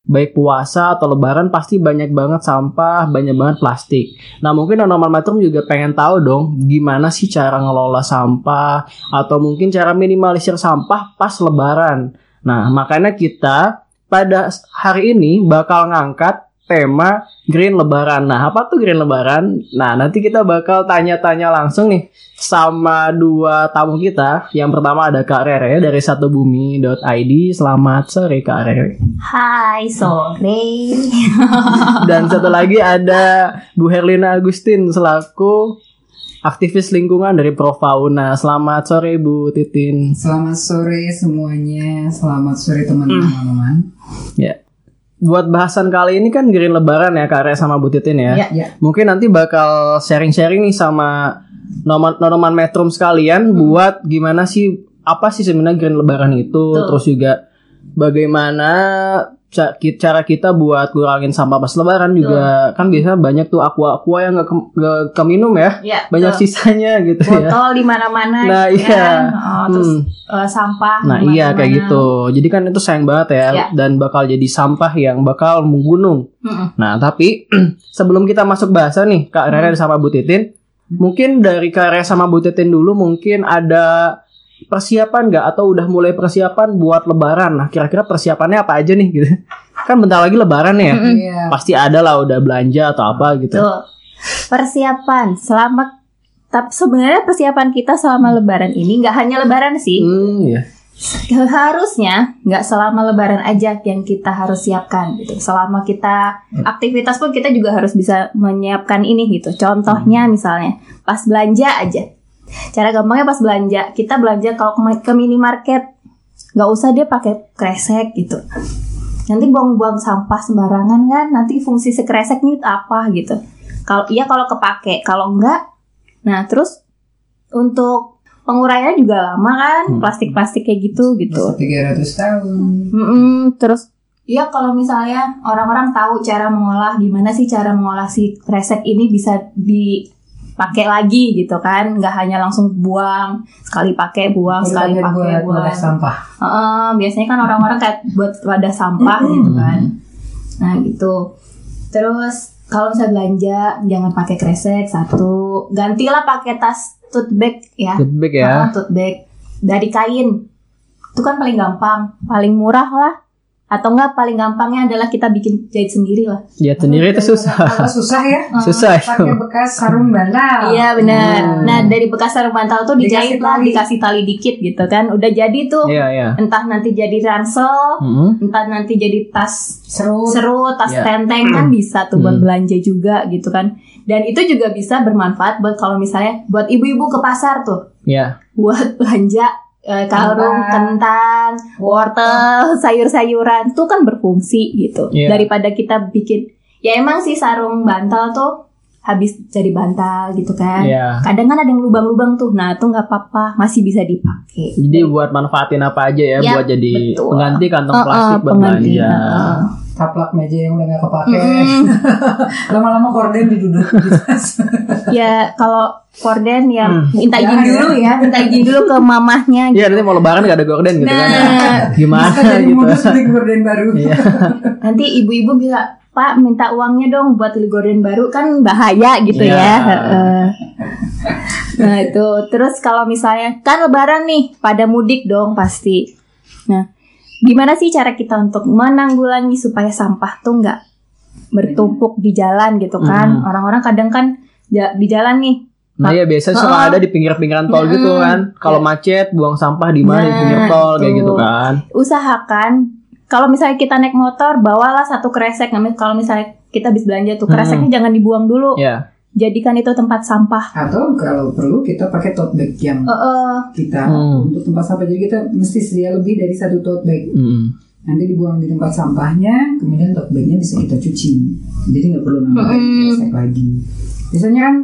baik puasa atau lebaran pasti banyak banget sampah, banyak banget plastik. Nah mungkin normal Metrum juga pengen tahu dong gimana sih cara ngelola sampah atau mungkin cara minimalisir sampah pas lebaran. Nah makanya kita pada hari ini bakal ngangkat tema Green Lebaran. Nah apa tuh Green Lebaran? Nah nanti kita bakal tanya-tanya langsung nih sama dua tamu kita. Yang pertama ada Kak Rere dari satubumi.id. Selamat sore Kak Rere. Hai sore. Dan satu lagi ada Bu Herlina Agustin selaku aktivis lingkungan dari Profauna. Selamat sore Bu Titin. Selamat sore semuanya, selamat sore teman-teman. Ya. Buat bahasan kali ini kan Green Lebaran ya Kak Re sama Bu Titin ya. Ya, ya. Mungkin nanti bakal sharing-sharing nih sama noman-noman metrum sekalian buat gimana sih apa sih sebenarnya Green Lebaran itu, Betul. terus juga bagaimana cara kita buat kurangin sampah pas lebaran juga kan biasanya banyak tuh aqua-aqua yang gak, ke- gak keminum ya. Ya, Banyak betul. sisanya gitu ya. Botol di mana-mana. Nah, gitu iya. kan. Oh, terus Hmm. eh, sampah. Nah di iya kayak gitu. Jadi kan itu sayang banget ya Iya. dan bakal jadi sampah yang bakal menggunung. Mm-mm. Nah tapi sebelum kita masuk bahasa nih Kak Rere sama Bu Titin, mungkin dari Kak Rere sama Bu Titin dulu mungkin ada persiapan nggak atau udah mulai persiapan buat Lebaran? Nah kira-kira persiapannya apa aja nih gitu? Kan bentar lagi Lebaran ya, Iya. pasti ada lah udah belanja atau apa gitu. Tuh. Persiapan selama tapi sebenarnya persiapan kita selama lebaran ini nggak hanya lebaran sih. Hmm ya. Harusnya nggak selama lebaran aja yang kita harus siapkan gitu. Selama kita aktivitas pun kita juga harus bisa menyiapkan ini gitu. Contohnya misalnya pas belanja aja. Cara gampangnya pas belanja, kita belanja kalau ke, ke minimarket nggak usah dia pakai kresek gitu. Nanti buang-buang sampah sembarangan kan, nanti fungsi si kresek ini apa gitu. Kalau iya kalau kepake, kalau enggak, nah terus untuk penguraiannya juga lama kan, plastik-plastik kayak gitu gitu. Bisa 300 tahun. Mm-mm, terus ya kalau misalnya orang-orang tahu cara mengolah gimana sih cara mengolah si kresek ini bisa dipakai lagi gitu kan nggak hanya langsung buang sekali pakai buang Baru sekali pakai pakai buat buang wadah sampah. Heeh, biasanya kan orang-orang kayak buat wadah sampah gitu kan nah gitu terus kalau misalnya belanja jangan pakai kresek satu gantilah pakai tas tote bag ya Tote bag ya. Tote bag dari kain. Itu kan paling gampang, paling murah lah. Atau enggak paling gampangnya adalah kita bikin jahit sendiri lah. Ya sendiri itu susah. Kalau susah ya, Susah pakai bekas sarung bantal. Iya benar. Nah dari bekas sarung bantal tuh dijahit Dikasih lah, tali. dikasih tali dikit gitu kan. Udah jadi tuh. Iya iya. Entah nanti jadi ransel, Hmm. entah nanti jadi tas Seru. seru, tas Iya. tenteng kan bisa tuh buat Hmm. belanja juga gitu kan. Dan itu juga bisa bermanfaat buat kalau misalnya buat ibu-ibu ke pasar tuh. Iya. buat belanja eh, karung, kentang, wortel, sayur-sayuran tuh kan berfungsi gitu. Iya. Daripada kita bikin ya emang sih sarung bantal tuh habis jadi bantal gitu kan. Iya. Kadang kan ada yang lubang-lubang tuh. Nah, itu nggak apa-apa, masih bisa dipakai. Jadi buat manfaatin apa aja ya, Ya, buat jadi betul. pengganti kantong plastik buat pengganti, belanja. uh-uh. Taplak meja yang udah gak kepake. Mm-mm. Lama-lama korden diduduk ya kalau korden ya Hmm. minta izin Jangan ya. dulu ya, minta izin dulu ke mamahnya Iya nanti mau lebaran gak ada gorden gitu kan ya. Nah. Gimana Bisa jadi gitu. beli gorden baru. Iya. Nanti ibu-ibu bisa Pak minta uangnya dong buat beli gorden baru kan bahaya gitu Iya. ya. Heeh. Nah itu terus kalau misalnya kan Lebaran nih pada mudik dong pasti. Nah gimana sih cara kita untuk menanggulangi supaya sampah tuh nggak bertumpuk di jalan gitu kan? Orang-orang kadang kan di jalan nih. Nah ya biasa suka Uh-uh. ada di pinggir-pinggiran tol gitu Mm-mm. kan. Kalau macet buang sampah di mana di Nah, pinggir tol kayak itu. gitu kan. Usahakan kalau misalnya kita naik motor bawalah satu kresek. Nah, Kalau misalnya kita habis belanja tuh Hmm. kreseknya jangan dibuang dulu. Ya. Jadikan itu tempat sampah. Atau kalau perlu kita pakai tote bag yang Heeh. kita Hmm. untuk tempat sampah. Jadi kita mesti sedia lebih dari satu tote bag. Mm. Nanti dibuang di tempat sampahnya, kemudian tote bagnya bisa kita cuci. Jadi nggak perlu nambah kresek lagi. Biasanya kan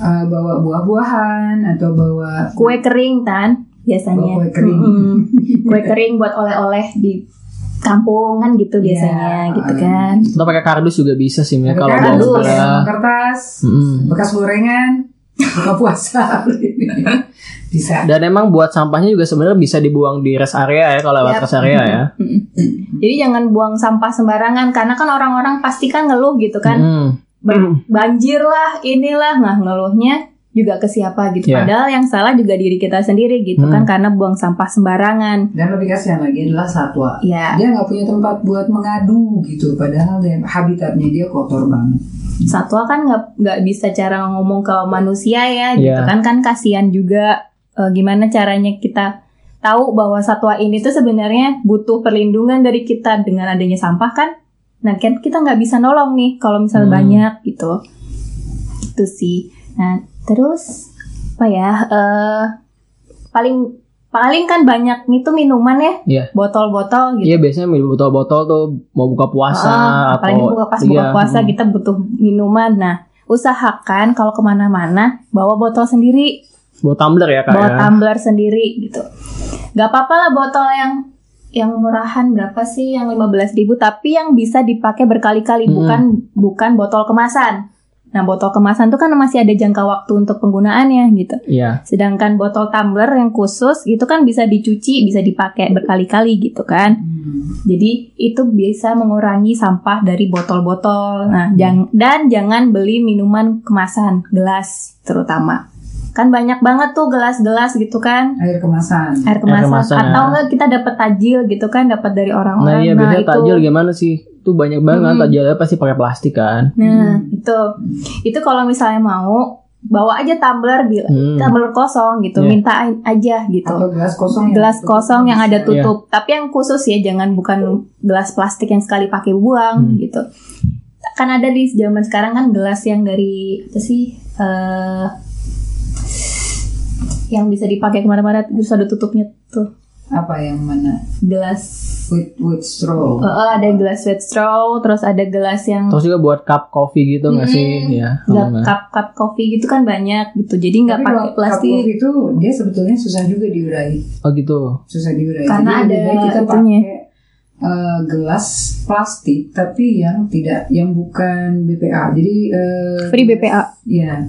eh, bawa buah-buahan atau bawa Kue kering kan biasanya. Bawa kue kering. Mm-mm. Kue kering buat oleh-oleh di kampungan gitu biasanya Iya, gitu uh, kan. Atau pakai kardus juga bisa sih ya kalau kardus, mau kardus. ke sama kertas, Mm-mm. bekas gorengan, buka puasa. Bisa. Dan emang buat sampahnya juga sebenarnya bisa dibuang di rest area ya kalau lewat Yap. rest area ya. Jadi jangan buang sampah sembarangan karena kan orang-orang pasti kan ngeluh gitu kan. Mm. Ba- banjir lah, inilah nah ngeluhnya juga ke siapa gitu. Iya. Padahal yang salah juga diri kita sendiri gitu Hmm. kan karena buang sampah sembarangan. Dan lebih kasihan lagi adalah satwa. Ya, Dia nggak punya tempat buat mengadu gitu, padahal dia, habitatnya dia kotor banget. satwa kan nggak nggak bisa cara ngomong ke manusia ya gitu Iya. kan kan kasihan juga eh, gimana caranya kita tahu bahwa satwa ini tuh sebenarnya butuh perlindungan dari kita dengan adanya sampah kan. Nah kan kita nggak bisa nolong nih kalau misal Hmm. banyak gitu. Itu sih. Nah terus apa ya? eh paling paling kan banyak itu minuman ya, Iya. botol-botol gitu. Iya biasanya minum botol-botol tuh mau buka puasa Ah, atau buka pas buka iya, puasa mm. kita butuh minuman. Nah, usahakan kalau ke mana-mana bawa botol sendiri, bawa tumbler ya kak bawa ya. tumbler sendiri gitu. Gak apa-apa lah botol yang yang murahan berapa sih yang 15.000 ribu tapi yang bisa dipakai berkali-kali Hmm. bukan bukan botol kemasan. Nah, botol kemasan tuh kan masih ada jangka waktu untuk penggunaannya gitu. Iya. Sedangkan botol tumbler yang khusus itu kan bisa dicuci, bisa dipakai berkali-kali gitu kan. Jadi itu bisa mengurangi sampah dari botol-botol. Nah, jang- dan jangan beli minuman kemasan, gelas terutama. Kan banyak banget tuh gelas-gelas gitu kan. Air kemasan. Air kemasan, kemasan, ya. atau enggak kita dapat tajil gitu kan, dapat dari Nah orang-orang. iya biasanya itu tajil gimana sih? Itu banyak banget Mm-mm. tajilnya pasti pakai plastik kan. Nah, itu. Itu kalau misalnya mau bawa aja tumbler bil- Hmm. tumbler kosong gitu, Iya. minta aja gitu. Atau gelas kosong yang gelas tutup kosong yang ada bisa. tutup tapi yang khusus ya jangan bukan gelas plastik yang sekali pakai buang Hmm. gitu kan ada di zaman sekarang kan gelas yang dari apa sih eh yang bisa dipakai ke mana-mana terus ada tutupnya tuh Apa yang mana? gelas With with straw. Eh, eh, ada gelas sweat straw terus ada gelas yang Terus juga buat cup coffee gitu nggak sih? Mm-mm. Ya. cup cup kopi gitu kan banyak gitu jadi nggak pakai cup plastik coffee itu dia sebetulnya susah juga diurai. Oh gitu. Susah diurai. Karena Jadi ada kita pakai eh, gelas plastik tapi yang tidak yang bukan BPA. Jadi eh, free BPA Ya,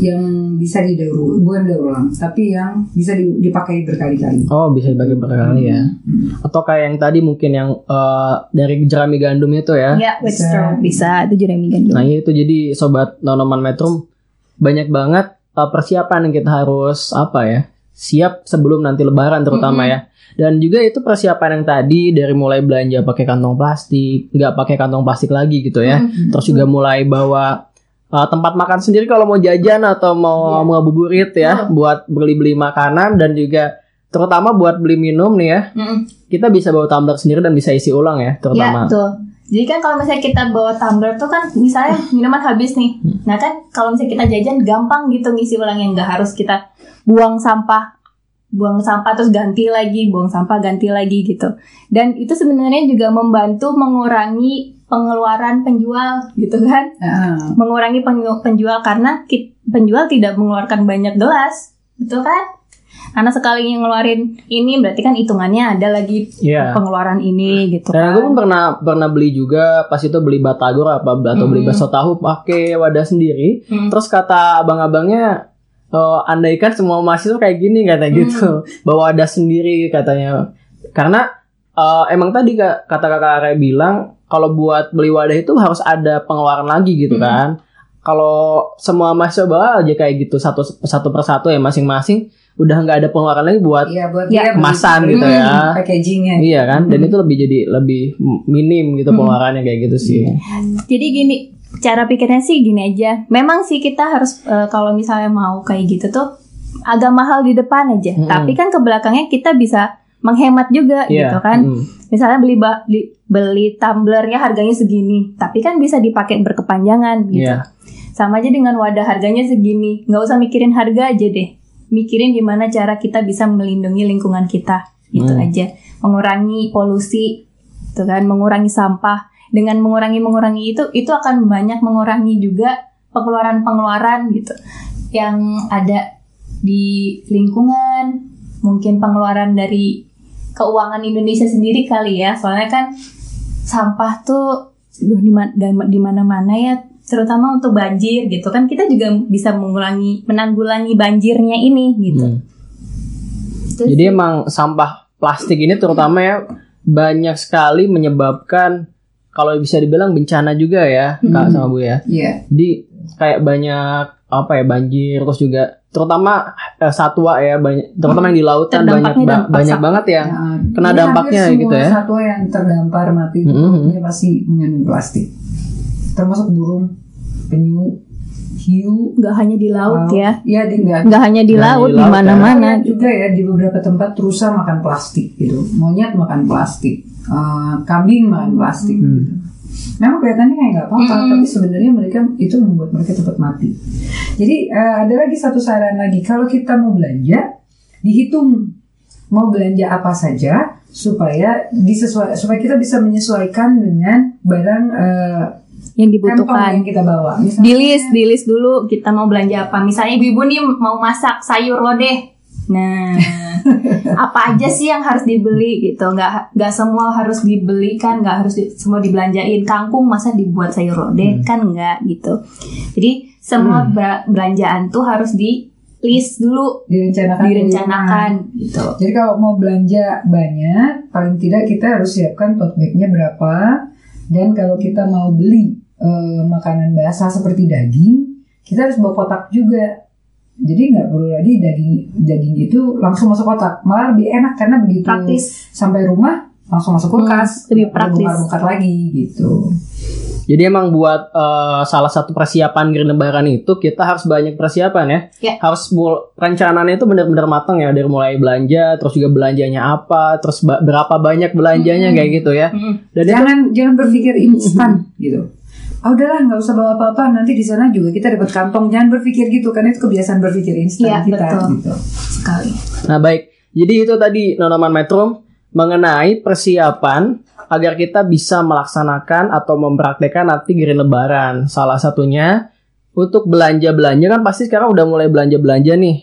yang bisa didaur bukan daur ulang, tapi yang bisa di- dipakai berkali-kali. Oh bisa dibagi berkali ya. Hmm. Atau kayak yang tadi mungkin yang eh, dari jerami gandum itu ya. ya Bisa. straw bisa itu jeremy gandum Nah itu jadi sobat nonoman metrum banyak banget uh, persiapan yang kita harus apa ya siap sebelum nanti lebaran terutama ya. Dan juga itu persiapan yang tadi dari mulai belanja pakai kantong plastik, nggak pakai kantong plastik lagi gitu ya. Terus juga mulai bawa uh, tempat makan sendiri kalau mau jajan atau mau Iya. ngabuburit ya, buat beli-beli makanan dan juga terutama buat beli minum nih ya. Mm-mm. Kita bisa bawa tumbler sendiri dan bisa isi ulang ya, Ya, terutama. betul. Jadi kan kalau misalnya kita bawa tumbler tuh kan misalnya minuman habis nih. Nah kan kalau misalnya kita jajan gampang gitu ngisi ulang yang nggak harus kita buang sampah, buang sampah terus ganti lagi, buang sampah ganti lagi gitu. Dan itu sebenarnya juga membantu mengurangi pengeluaran penjual gitu kan. Ah, Mengurangi penju- penjual karena penjual tidak mengeluarkan banyak gelas, betul kan? Karena sekali ngeluarin ini berarti kan hitungannya ada lagi Iya. pengeluaran ini gitu Dan kan. gue pun pernah pernah beli juga pas itu beli batagor apa atau beli bakso tahu pakai wadah sendiri. Hmm. Terus kata abang-abangnya eh, andaikan semua mahasiswa kayak gini kata gitu, bawa wadah sendiri katanya. Karena eh, emang tadi kata kakak Are bilang kalau buat beli wadah itu harus ada pengeluaran lagi gitu kan. Kalau semua mahasiswa bawa aja kayak gitu satu satu persatu ya masing-masing udah nggak ada pengeluaran lagi buat Iya buat Ya, kemasan beli gitu ya. Packagingnya. Iya kan, dan itu lebih jadi lebih minim gitu pengeluarannya kayak gitu sih. Jadi gini, cara pikirnya sih gini aja. Memang sih kita harus eh, kalau misalnya mau kayak gitu tuh agak mahal di depan aja. Mm-mm. Tapi kan ke belakangnya kita bisa menghemat juga Iya, gitu kan. mm. Misalnya beli ba- beli, beli tumblernya harganya segini, tapi kan bisa dipakai berkepanjangan gitu. Iya. Sama aja dengan wadah harganya segini. Nggak usah mikirin harga aja deh. Mikirin gimana cara kita bisa melindungi lingkungan kita. Gitu Hmm. aja. Mengurangi polusi, gitu kan, mengurangi sampah. Dengan mengurangi mengurangi itu itu akan banyak mengurangi juga pengeluaran-pengeluaran gitu yang ada di lingkungan, mungkin pengeluaran dari keuangan Indonesia sendiri kali ya. Soalnya kan sampah tuh duh, di mana-mana ya terutama untuk banjir gitu kan kita juga bisa mengulangi menanggulangi banjirnya ini gitu. Hmm. Terus- Jadi emang sampah plastik ini terutama ya banyak sekali menyebabkan kalau bisa dibilang bencana juga ya kak sama bu ya. Iya. Jadi kayak banyak apa ya banjir terus juga terutama eh, satwa ya banyak terutama yang di lautan banyak ba- banyak banget yang Ya, kena jadi dampaknya hampir gitu semua ya. Satwa yang terdampar mati itu Mhm. produknya pasti mengandung plastik. Termasuk burung, penyu, hiu, nggak hanya di laut ya, Iya, di enggak. nggak hanya di Nggak laut di mana-mana. Lihat juga ya di beberapa tempat rusa makan plastik gitu, monyet makan plastik, eh, kambing makan plastik. Hmm. Gitu. Memang kelihatannya kayak nggak apa-apa, Mm-mm. tapi sebenarnya mereka itu membuat mereka cepat mati. Jadi eh, ada lagi satu saran lagi, kalau kita mau belanja, dihitung mau belanja apa saja supaya disesuai supaya kita bisa menyesuaikan dengan barang eh, yang dibutuhkan. yang kita bawa. Misalnya, Di list, di list dulu kita mau belanja apa. Misalnya ibu-ibu nih mau masak sayur lo deh. Nah, apa aja sih yang harus dibeli gitu? Nggak nggak semua harus dibeli kan? Nggak harus di- semua dibelanjain. Kangkung masa dibuat sayur lodeh kan nggak gitu. Jadi semua bra- belanjaan tuh harus di list dulu, direncanakan direncanakan gitu. Jadi kalau mau belanja banyak, paling tidak kita harus siapkan tote bagnya berapa. Dan kalau kita mau beli eh, makanan basah seperti daging, kita harus bawa kotak juga. Jadi nggak perlu lagi daging daging itu langsung masuk kotak. Malah lebih enak karena begitu Praktis. sampai rumah langsung masuk kulkas, Hmm, lebih praktis. bongkar-bongkar lagi gitu. Jadi emang buat eh, salah satu persiapan Green Lebaran itu kita harus banyak persiapan ya. Ya. Harus perencanaannya itu benar-benar matang ya dari mulai belanja, terus juga belanjanya apa, terus ba- berapa banyak belanjanya kayak gitu ya. Mm. Dan itu jangan jangan berpikir instan gitu. Oh udahlah nggak usah bawa apa-apa nanti di sana juga kita dapat kantong jangan berpikir gitu karena itu kebiasaan berpikir instan Iya, kita betul. gitu. Sekali. Nah baik, jadi itu tadi Nonoman Metro mengenai persiapan agar kita bisa melaksanakan atau mempraktekkan nanti Green Lebaran. Salah satunya untuk belanja-belanja kan pasti sekarang udah mulai belanja-belanja nih,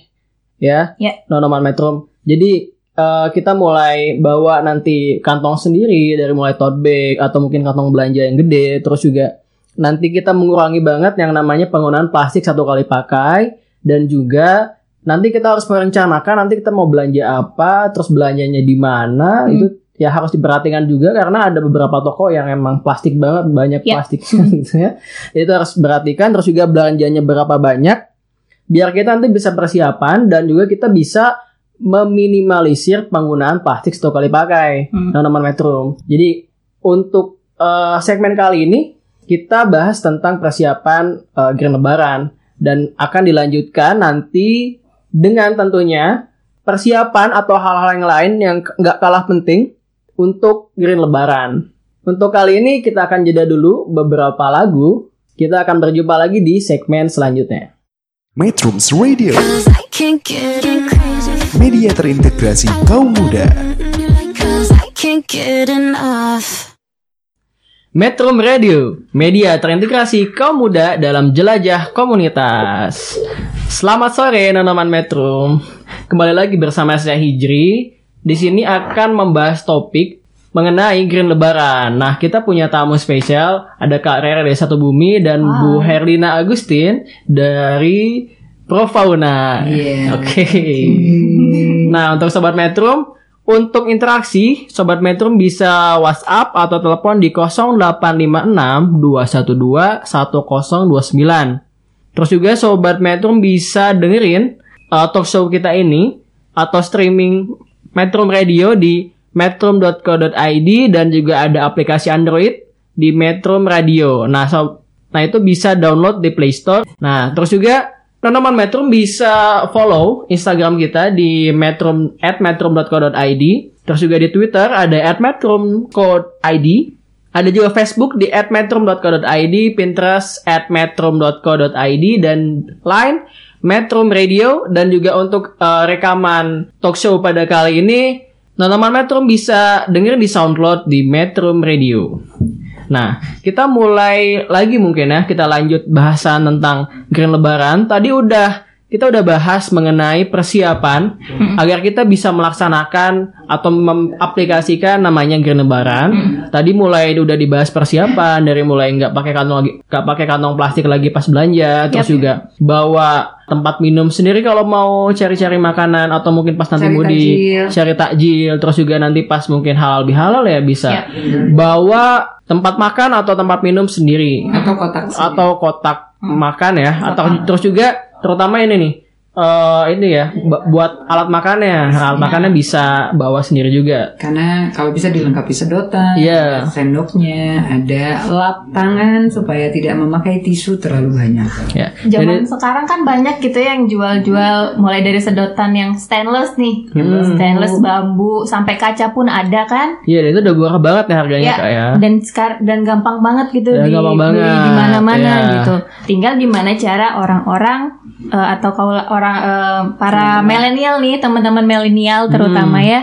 ya, Ya. Nonoman Metro. Jadi eh, kita mulai bawa nanti kantong sendiri dari mulai tote bag atau mungkin kantong belanja yang gede, terus juga nanti kita mengurangi banget yang namanya penggunaan plastik satu kali pakai dan juga nanti kita harus merencanakan nanti kita mau belanja apa, terus belanjanya di mana Hmm. itu ya harus diperhatikan juga karena ada beberapa toko yang emang plastik banget banyak Ya. plastik gitu ya. Itu harus perhatikan terus juga belanjanya berapa banyak biar kita nanti bisa persiapan dan juga kita bisa meminimalisir penggunaan plastik satu kali pakai Hmm. teman-teman Metro. Jadi untuk eh, segmen kali ini kita bahas tentang persiapan eh, Green Lebaran dan akan dilanjutkan nanti dengan tentunya persiapan atau hal-hal yang lain yang nggak kalah penting untuk Green Lebaran. Untuk kali ini kita akan jeda dulu beberapa lagu. Kita akan berjumpa lagi di segmen selanjutnya. Metrums Radio, Cause I can't get crazy. media terintegrasi kaum muda. Metro Radio, media terintegrasi kaum muda dalam jelajah komunitas. Selamat sore Nonoman Metro. Kembali lagi bersama saya Hijri. Di sini akan membahas topik mengenai Green Lebaran. Nah, kita punya tamu spesial, ada Kak Rere dari Satu Bumi dan Bu Herlina Agustin dari Profauna. Iya. Oke. Nah, untuk sobat Metro, untuk interaksi, Sobat Metro bisa WhatsApp atau telepon di 0856 212 1029. Terus juga Sobat Metro bisa dengerin uh, talk show kita ini atau streaming Metro Radio di metrum.co.id dan juga ada aplikasi Android di Metro Radio. Nah, so, nah itu bisa download di Play Store. Nah, terus juga teman-teman Metrum bisa follow Instagram kita di metrum at metrum.co.id. Terus juga di Twitter ada at metrum.co.id. Ada juga Facebook di at metrum.co.id, Pinterest at metrum.co.id, dan Line Metrum Radio. Dan juga untuk eh, rekaman talk show pada kali ini, teman-teman Metrum bisa denger di SoundCloud di Metrum Radio. Nah, kita mulai lagi mungkin ya, kita lanjut bahasan tentang Grand Lebaran. Tadi udah kita udah bahas mengenai persiapan agar kita bisa melaksanakan atau mengaplikasikan namanya Grand Lebaran. Tadi mulai udah dibahas persiapan dari mulai nggak pakai kantong lagi, nggak pakai kantong plastik lagi pas belanja, terus juga bawa tempat minum sendiri kalau mau cari-cari makanan atau mungkin pas nanti mudik takjil. cari takjil, terus juga nanti pas mungkin halal bihalal ya bisa. Bawa tempat makan atau tempat minum sendiri. Atau kotak sih. atau kotak makan ya atau terus juga terutama ini nih eh ini ya bu- buat alat makannya alat makannya bisa bawa sendiri juga Karena kalau bisa dilengkapi sedotan, Iya. sendoknya, ada lap tangan supaya tidak memakai tisu terlalu banyak. ya Zaman jadi sekarang kan banyak gitu ya yang jual-jual mulai dari sedotan yang stainless nih, Hmm. stainless bambu sampai kaca pun ada kan? iya dan itu udah murah banget ya harganya Ya, kak ya dan sekar dan gampang banget gitu Ya, di, gampang banget, di mana-mana ya. gitu. Tinggal gimana cara orang-orang eh, atau kalau orang eh, para milenial nih, teman-teman milenial terutama Hmm. ya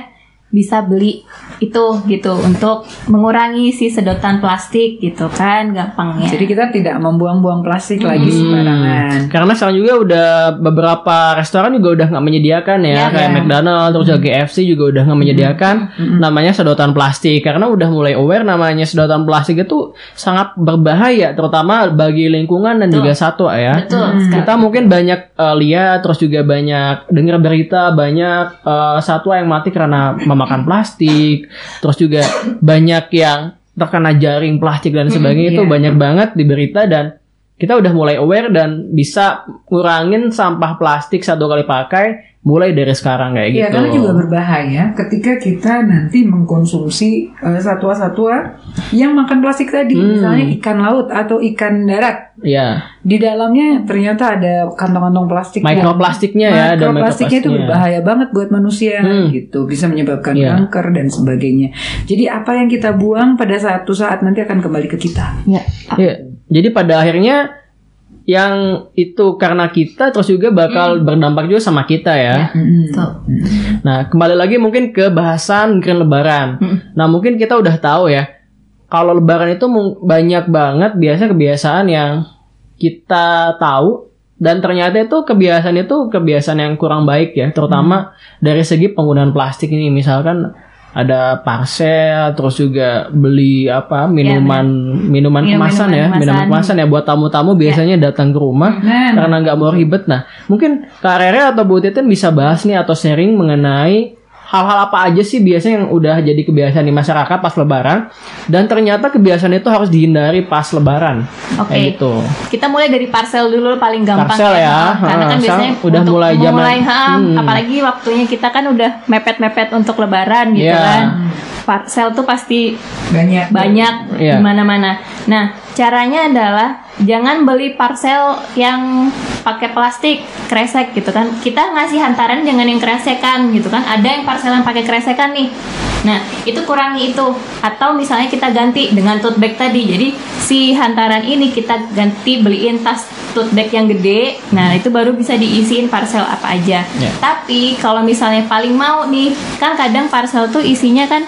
bisa beli itu gitu untuk mengurangi si sedotan plastik gitu kan gampangnya. Jadi kita tidak membuang-buang plastik lagi sembarangan. karena sekarang juga udah beberapa restoran juga udah nggak menyediakan ya, Ya, kayak ya. McDonald terus juga KFC juga udah nggak menyediakan namanya sedotan plastik karena udah mulai aware namanya sedotan plastik itu sangat berbahaya terutama bagi lingkungan dan juga satwa ya Betul sekali. kita mungkin banyak eh, lihat terus juga banyak dengar berita banyak eh, satwa yang mati karena memakan plastik terus juga banyak yang terkena jaring plastik dan sebagainya itu iya. banyak banget di berita dan kita udah mulai aware dan bisa ngurangin sampah plastik satu kali pakai mulai dari sekarang kayak Iya, gitu. karena juga berbahaya ketika kita nanti mengkonsumsi eh, satwa-satwa yang makan plastik tadi, Hmm. misalnya ikan laut atau ikan darat. Iya. Di dalamnya ternyata ada kantong-kantong plastik. Mikroplastiknya ya, ada Mikroplastiknya itu berbahaya banget buat manusia Hmm. gitu, bisa menyebabkan Iya. kanker dan sebagainya. Jadi apa yang kita buang pada satu saat nanti akan kembali ke kita. Ya. Jadi pada akhirnya yang itu karena kita terus juga bakal berdampak juga sama kita ya. Mm-mm. Tuh. Nah, kembali lagi mungkin ke bahasan Grand Lebaran. Nah, mungkin kita udah tahu ya, kalau Lebaran itu banyak banget biasa kebiasaan yang kita tahu dan ternyata itu kebiasaan itu kebiasaan yang kurang baik ya, terutama dari segi penggunaan plastik ini. Misalkan ada parcel, terus juga beli apa minuman minuman Minum- kemasan ya, minuman minuman kemasan. kemasan ya buat tamu-tamu biasanya datang ke rumah Nah, karena nggak mau ribet. Nah, mungkin Kak Rere atau Bu Titin bisa bahas nih atau sharing mengenai hal-hal apa aja sih biasanya yang udah jadi kebiasaan di masyarakat pas Lebaran dan ternyata kebiasaan itu harus dihindari pas Lebaran. Oke. Kayak gitu. Kita mulai dari parcel dulu paling gampang Parcel ya. Karena Ha, kan biasanya udah untuk mulai zaman- memulai, ha, Hmm. apalagi waktunya kita kan udah mepet-mepet untuk lebaran gitu Iya. kan. Parcel tuh pasti banyak banyak Iya. di mana-mana. Nah, caranya adalah jangan beli parcel yang pakai plastik kresek gitu kan. Kita ngasih hantaran jangan yang kresekan gitu kan. Ada yang parcel yang pakai kresekan nih. Nah, itu kurangi itu. Atau misalnya kita ganti dengan tote bag tadi. Jadi si hantaran ini kita ganti beliin tas tote bag yang gede. Nah, itu baru bisa diisiin parcel apa aja. Ya. Tapi kalau misalnya paling mau nih, kan kadang parcel tuh isinya kan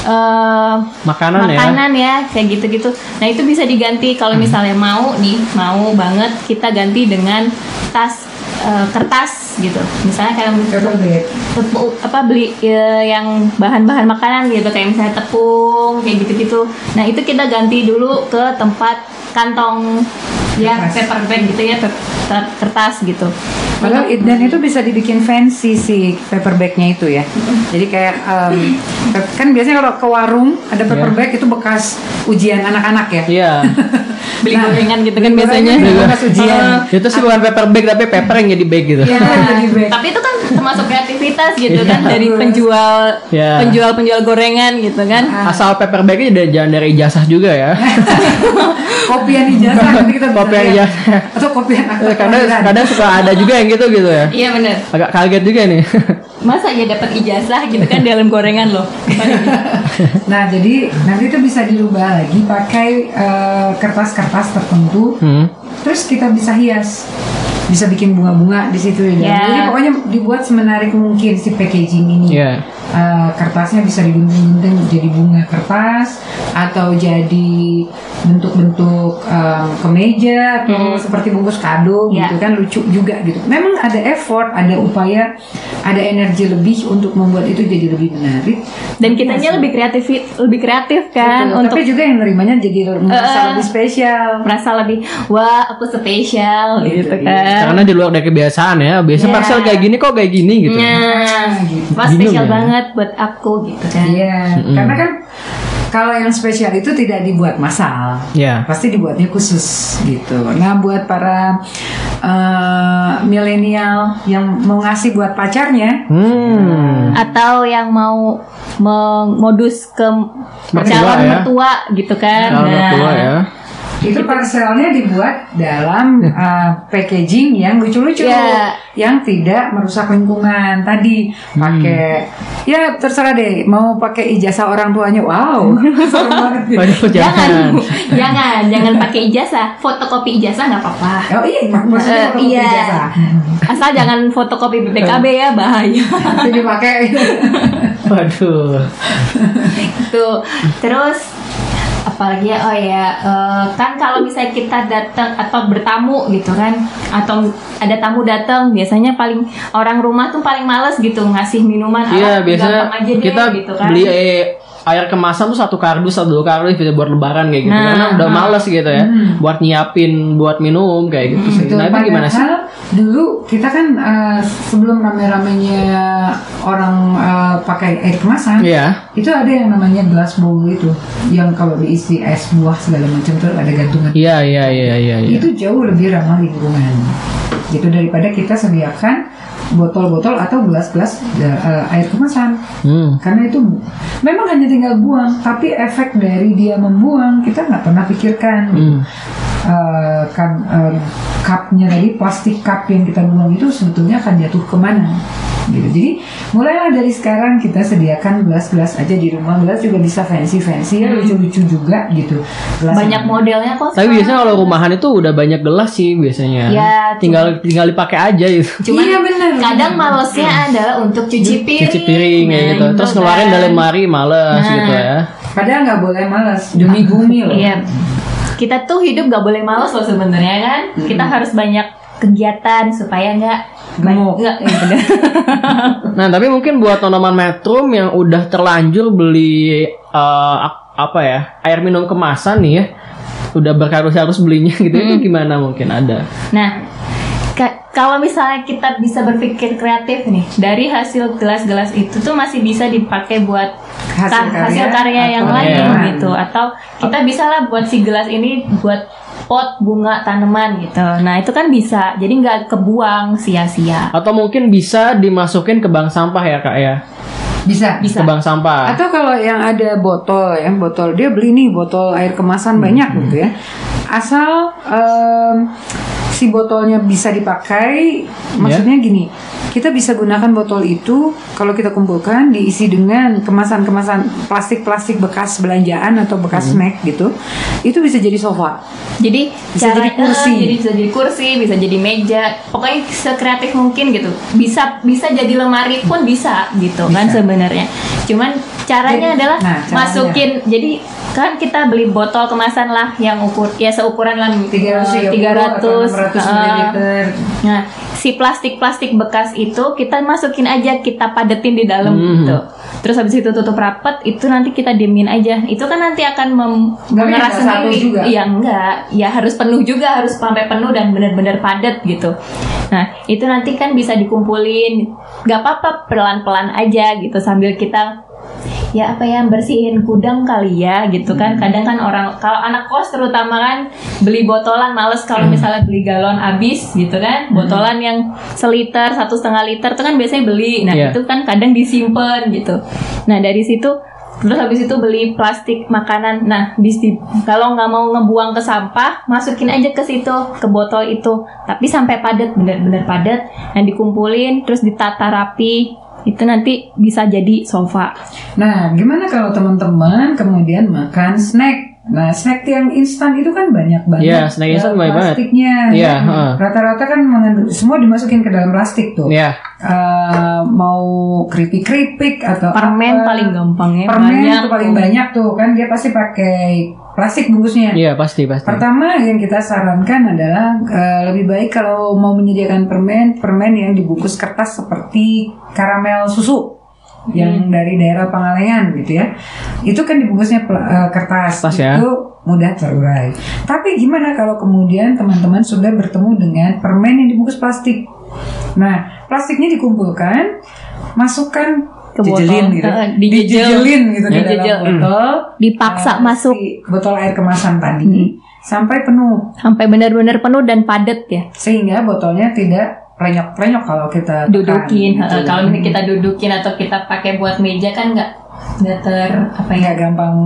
eh Makanan, ya. makanan ya kayak gitu-gitu. Nah itu bisa diganti kalau Hmm. misalnya mau nih mau banget kita ganti dengan tas eh, kertas gitu. Misalnya kayak bag. tepung apa beli eh, yang bahan-bahan makanan gitu kayak misalnya tepung kayak gitu-gitu. Nah itu kita ganti dulu ke tempat kantong Kertas. paper bag gitu ya kertas gitu. Padahal dan itu bisa dibikin fancy si paper bagnya itu ya. Jadi kayak pep- kan biasanya kalau ke warung ada paper Iya. bag itu bekas ujian anak-anak ya. Iya. Beli Nah, gorengan gitu kan biasanya. gorengan bekas ujian. itu sih bukan paper bag tapi paper yang jadi bag gitu. Iya, jadi bag. Tapi itu kan termasuk kreativitas gitu kan Iya. dari penjual Iya. penjual-penjual gorengan gitu kan. Asal paper bagnya udah jangan dari ijazah juga ya. Kopian ijazah nanti kita Kopian ijazah. Atau kopian kadang kadang suka ada juga yang gitu gitu ya. Iya bener Agak kaget juga nih. Masa ya dapat ijazah gitu kan dalam gorengan loh. Nah, jadi nanti itu bisa dirubah lagi pakai eh, kertas-kertas tertentu. Hmm. Terus kita bisa hias. Bisa bikin bunga-bunga di situ ya. Ya. Jadi pokoknya dibuat semenarik mungkin si packaging ini. Iya. Eh, kertasnya bisa digunting-gunting jadi bunga kertas atau jadi bentuk-bentuk em, kemeja atau seperti bungkus kado Ya. gitu kan lucu juga gitu. Memang ada effort, ada upaya, ada energi lebih untuk membuat itu jadi lebih menarik. Dan kitanya lebih kreatif lebih kreatif kan Betul. untuk Tapi juga yang nerimanya jadi merasa lebih spesial. merasa lebih wah aku spesial gitu iya. kan. Karena di luar dari kebiasaan ya. Biasa Ya. parcel kayak gini kok kayak gini gitu. Nah, gitu. wah spesial ya. banget buat aku gitu kan. Iya, karena kan kalau yang spesial itu tidak dibuat massal. Ya. Pasti dibuatnya khusus gitu. Nah, buat para eh, milenial yang mau ngasih buat pacarnya, Hmm. Atau yang mau modus ke Mertua calon ya. mertua gitu kan. Kalau Nah, tua ya. Itu parcelnya dibuat dalam eh, packaging yang lucu-lucu, Iya. yang tidak merusak lingkungan. Tadi pakai ya terserah deh, mau pakai ijazah orang tuanya. Wow, banget. Waduh, Jangan, jangan. jangan, jangan pakai ijazah. Fotokopi ijazah nggak apa-apa. Oh iya, mak- maksudnya fotokopi iya. ijazah. Asal jangan fotokopi BPKB ya bahaya. Itu dipakai. Waduh. Tuh, terus apalagi ya oh ya eh, kan kalau misalnya kita datang atau bertamu gitu kan atau ada tamu datang biasanya paling orang rumah tuh paling males gitu ngasih minuman Iya, "Ah, biasanya aja deh," kita gitu kan beli eh, air kemasan tuh satu kardus atau dua kardus bisa buat lebaran kayak gitu. Nah, Karena udah nah. males gitu ya. Buat nyiapin buat minum kayak gitu sih. Betul, Nah, itu gimana sih? Dulu kita kan eh, sebelum rame-ramenya orang eh, pakai air kemasan, Iya. itu ada yang namanya glass bowl itu, yang kalau diisi es buah segala macam tuh ada gantungan. Iya, iya, iya, iya, iya. Itu jauh lebih ramah lingkungan. Gitu daripada kita sediakan botol-botol atau gelas-gelas eh, air kemasan. Hmm. Karena itu memang hanya tinggal buang, tapi efek dari dia membuang kita nggak pernah pikirkan. Hmm. Eh, kan eh, cupnya tadi plastik cup yang kita buang itu sebetulnya akan jatuh ke mana? Gitu. Jadi mulailah dari sekarang kita sediakan gelas-gelas aja di rumah. Gelas juga bisa fancy-fancy ya, lucu-lucu juga gitu. Gelas banyak yang- modelnya kok Tapi biasanya kalau rumahan itu udah banyak gelas sih biasanya. Ya, tinggal tinggal dipakai aja gitu. Cuman Iya, benar, kadang benar. malesnya adalah untuk cuci piring Cuci piring Nah, gitu. Terus kan. ngeluarin dari lemari males Nah. gitu ya. Padahal nggak boleh malas demi bumi loh. Iya. Kita tuh hidup gak boleh malas loh sebenarnya kan. Kita harus banyak kegiatan supaya nggak Gemuk. nggak iya. Nah, tapi mungkin buat teman-teman Metrum yang udah terlanjur beli ap- apa ya? air minum kemasan nih ya. Udah berkarus-karus belinya gitu Hmm. itu gimana mungkin ada. Nah, kalau misalnya kita bisa berpikir kreatif nih, dari hasil gelas-gelas itu tuh masih bisa dipakai buat Hasil ka- karya hasil karya yang lain gitu, atau kita bisa lah buat si gelas ini buat pot bunga tanaman gitu. Nah itu kan bisa, jadi nggak kebuang sia-sia. Atau mungkin bisa dimasukin ke bank sampah ya, Kak ya. Bisa. Bisa. Ke bank sampah. Atau kalau yang ada botol ya, botol dia beli nih botol air kemasan banyak gitu ya. Asal em, si botolnya bisa dipakai, maksudnya gini, kita bisa gunakan botol itu kalau kita kumpulkan diisi dengan kemasan-kemasan plastik-plastik bekas belanjaan atau bekas snack gitu, itu bisa jadi sofa. Jadi Bisa jadi kursi. jadi bisa jadi kursi, bisa jadi meja, pokoknya sekreatif mungkin gitu. Bisa bisa jadi lemari pun bisa gitu kan Bisa. sebenarnya. Cuman caranya Jadi- adalah nah, caranya. masukin. Jadi kan kita beli botol kemasan lah yang ukur ya seukuran lah 330 300 atau 600 eh, ml. Nah, si plastik-plastik bekas itu kita masukin aja, kita padetin di dalam Hmm. gitu. Terus habis itu tutup rapat, itu nanti kita diemin aja. Itu kan nanti akan mem- Nggak mengeras sendiri. juga. Iya enggak, ya harus penuh juga, harus sampai penuh dan benar-benar padat gitu. Nah, itu nanti kan bisa dikumpulin. Gak apa-apa pelan-pelan aja gitu sambil kita ya apa ya bersihin gudang kali ya gitu kan. Hmm. kadang kan orang kalau anak kos terutama kan beli botolan males kalau Hmm. misalnya beli galon habis gitu kan. Botolan yang seliter satu setengah liter itu kan biasanya beli. Nah Iya. itu kan kadang disimpan gitu. Nah dari situ terus habis itu beli plastik makanan. Nah di si- kalau nggak mau ngebuang ke sampah masukin aja ke situ ke botol itu. Tapi sampai padat bener-bener padat. Nah dikumpulin terus ditata rapi itu nanti bisa jadi sofa Nah, gimana kalau teman-teman kemudian makan snack? Nah, snack yang instan itu kan banyak banget. Iya, snack instan banyak banget. Plastiknya. Iya, Ya. heeh. Rata-rata kan semua dimasukin ke dalam plastik tuh. Ya. Eh, mau keripik-keripik atau Permen apa. paling gampang ya. Permen banyak itu paling tuh. banyak tuh kan dia pasti pakai plastik bungkusnya. Iya pasti pasti. Pertama yang kita sarankan adalah eh, lebih baik kalau mau menyediakan permen, permen yang dibungkus kertas seperti karamel susu yang dari daerah Pangalengan gitu ya. Itu kan dibungkusnya eh, kertas, Kertas ya. itu mudah terurai. Tapi gimana kalau kemudian teman-teman sudah bertemu dengan permen yang dibungkus plastik? Nah, plastiknya dikumpulkan, masukkan Ke botol. dijelin gitu, Eh, dijejel. dijejelin gitu ke Dijejel. dalam botol, Dipaksa Eh, masuk si botol air kemasan tadi sampai penuh sampai benar-benar penuh dan padat ya. sehingga botolnya tidak renyok-renyok kalau kita tekan, Dudukin. gitu. Heeh, Kalau kita dudukin atau kita pakai buat meja kan nggak nggak ter apa ya? nggak gampang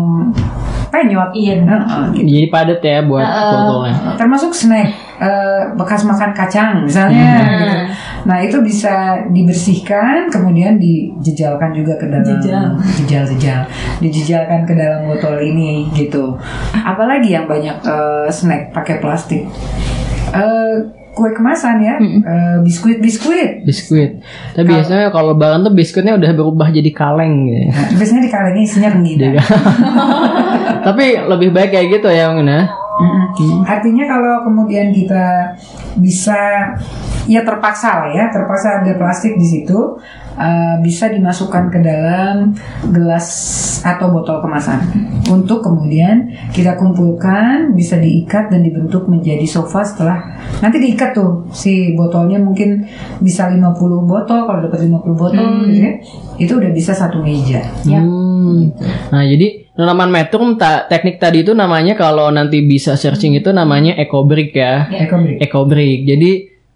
penyot Iya. Heeh, gitu. Jadi padat ya buat botolnya. termasuk snack eh, bekas makan kacang misalnya gitu. nah itu bisa dibersihkan kemudian dijejalkan juga ke dalam Jejal. jejal jejal dijejalkan ke dalam botol ini gitu apalagi yang banyak eh, snack pakai plastik Eh, kue kemasan ya Eh, biskuit biskuit Biskuit. Tapi biasanya kalau lebaran tuh biskuitnya udah berubah jadi kaleng gitu. Nah, biasanya di kalengnya isinya rengginang. Iya. Tapi lebih baik kayak gitu ya mungkin ya. Mm-mm. Artinya kalau kemudian kita bisa ya terpaksa lah ya, terpaksa ada plastik di situ, uh, bisa dimasukkan ke dalam gelas atau botol kemasan untuk kemudian kita kumpulkan, bisa diikat dan dibentuk menjadi sofa setelah nanti diikat tuh si botolnya mungkin bisa 50 botol kalau dapat 50 botol gitu ya. Itu udah bisa satu meja. Hmm. Nah, jadi tanaman metrum ta- teknik tadi itu namanya kalau nanti bisa searching itu namanya ecobrick ya. Ecobrick. Ecobrick. Jadi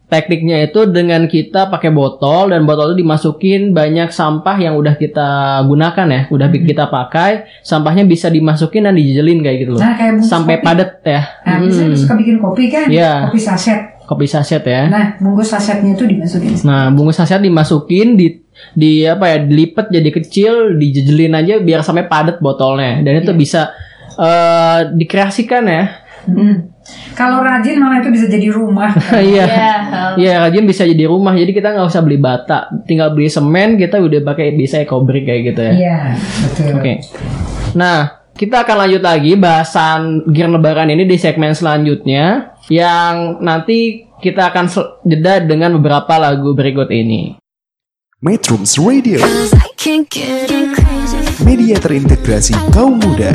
tekniknya itu dengan kita pakai botol dan botol itu dimasukin banyak sampah yang udah kita gunakan ya, udah kita pakai, sampahnya bisa dimasukin dan dijelin kayak gitu loh. Nah, kayak Sampai kopi. padat ya. Nah, biasanya suka bikin kopi kan? Iya. Kopi saset. Kopi saset ya. Nah, bungkus sasetnya itu dimasukin. Nah, bungkus saset dimasukin di di apa ya, dilipat jadi kecil, dijejelin aja biar sampai padat botolnya. Dan itu bisa eh dikreasikan ya. Hmm. Kalau rajin malah itu bisa jadi rumah. Iya. Ya, Iya, rajin bisa jadi rumah. Jadi kita nggak usah beli bata, tinggal beli semen kita udah pakai bisa ecobrick kayak gitu ya. Iya, betul. Oke. Nah, kita akan lanjut lagi bahasan gear lebaran ini di segmen selanjutnya yang nanti kita akan jeda dengan beberapa lagu berikut ini. Metrums Radio, Cause I can't get enough. media terintegrasi kaum muda.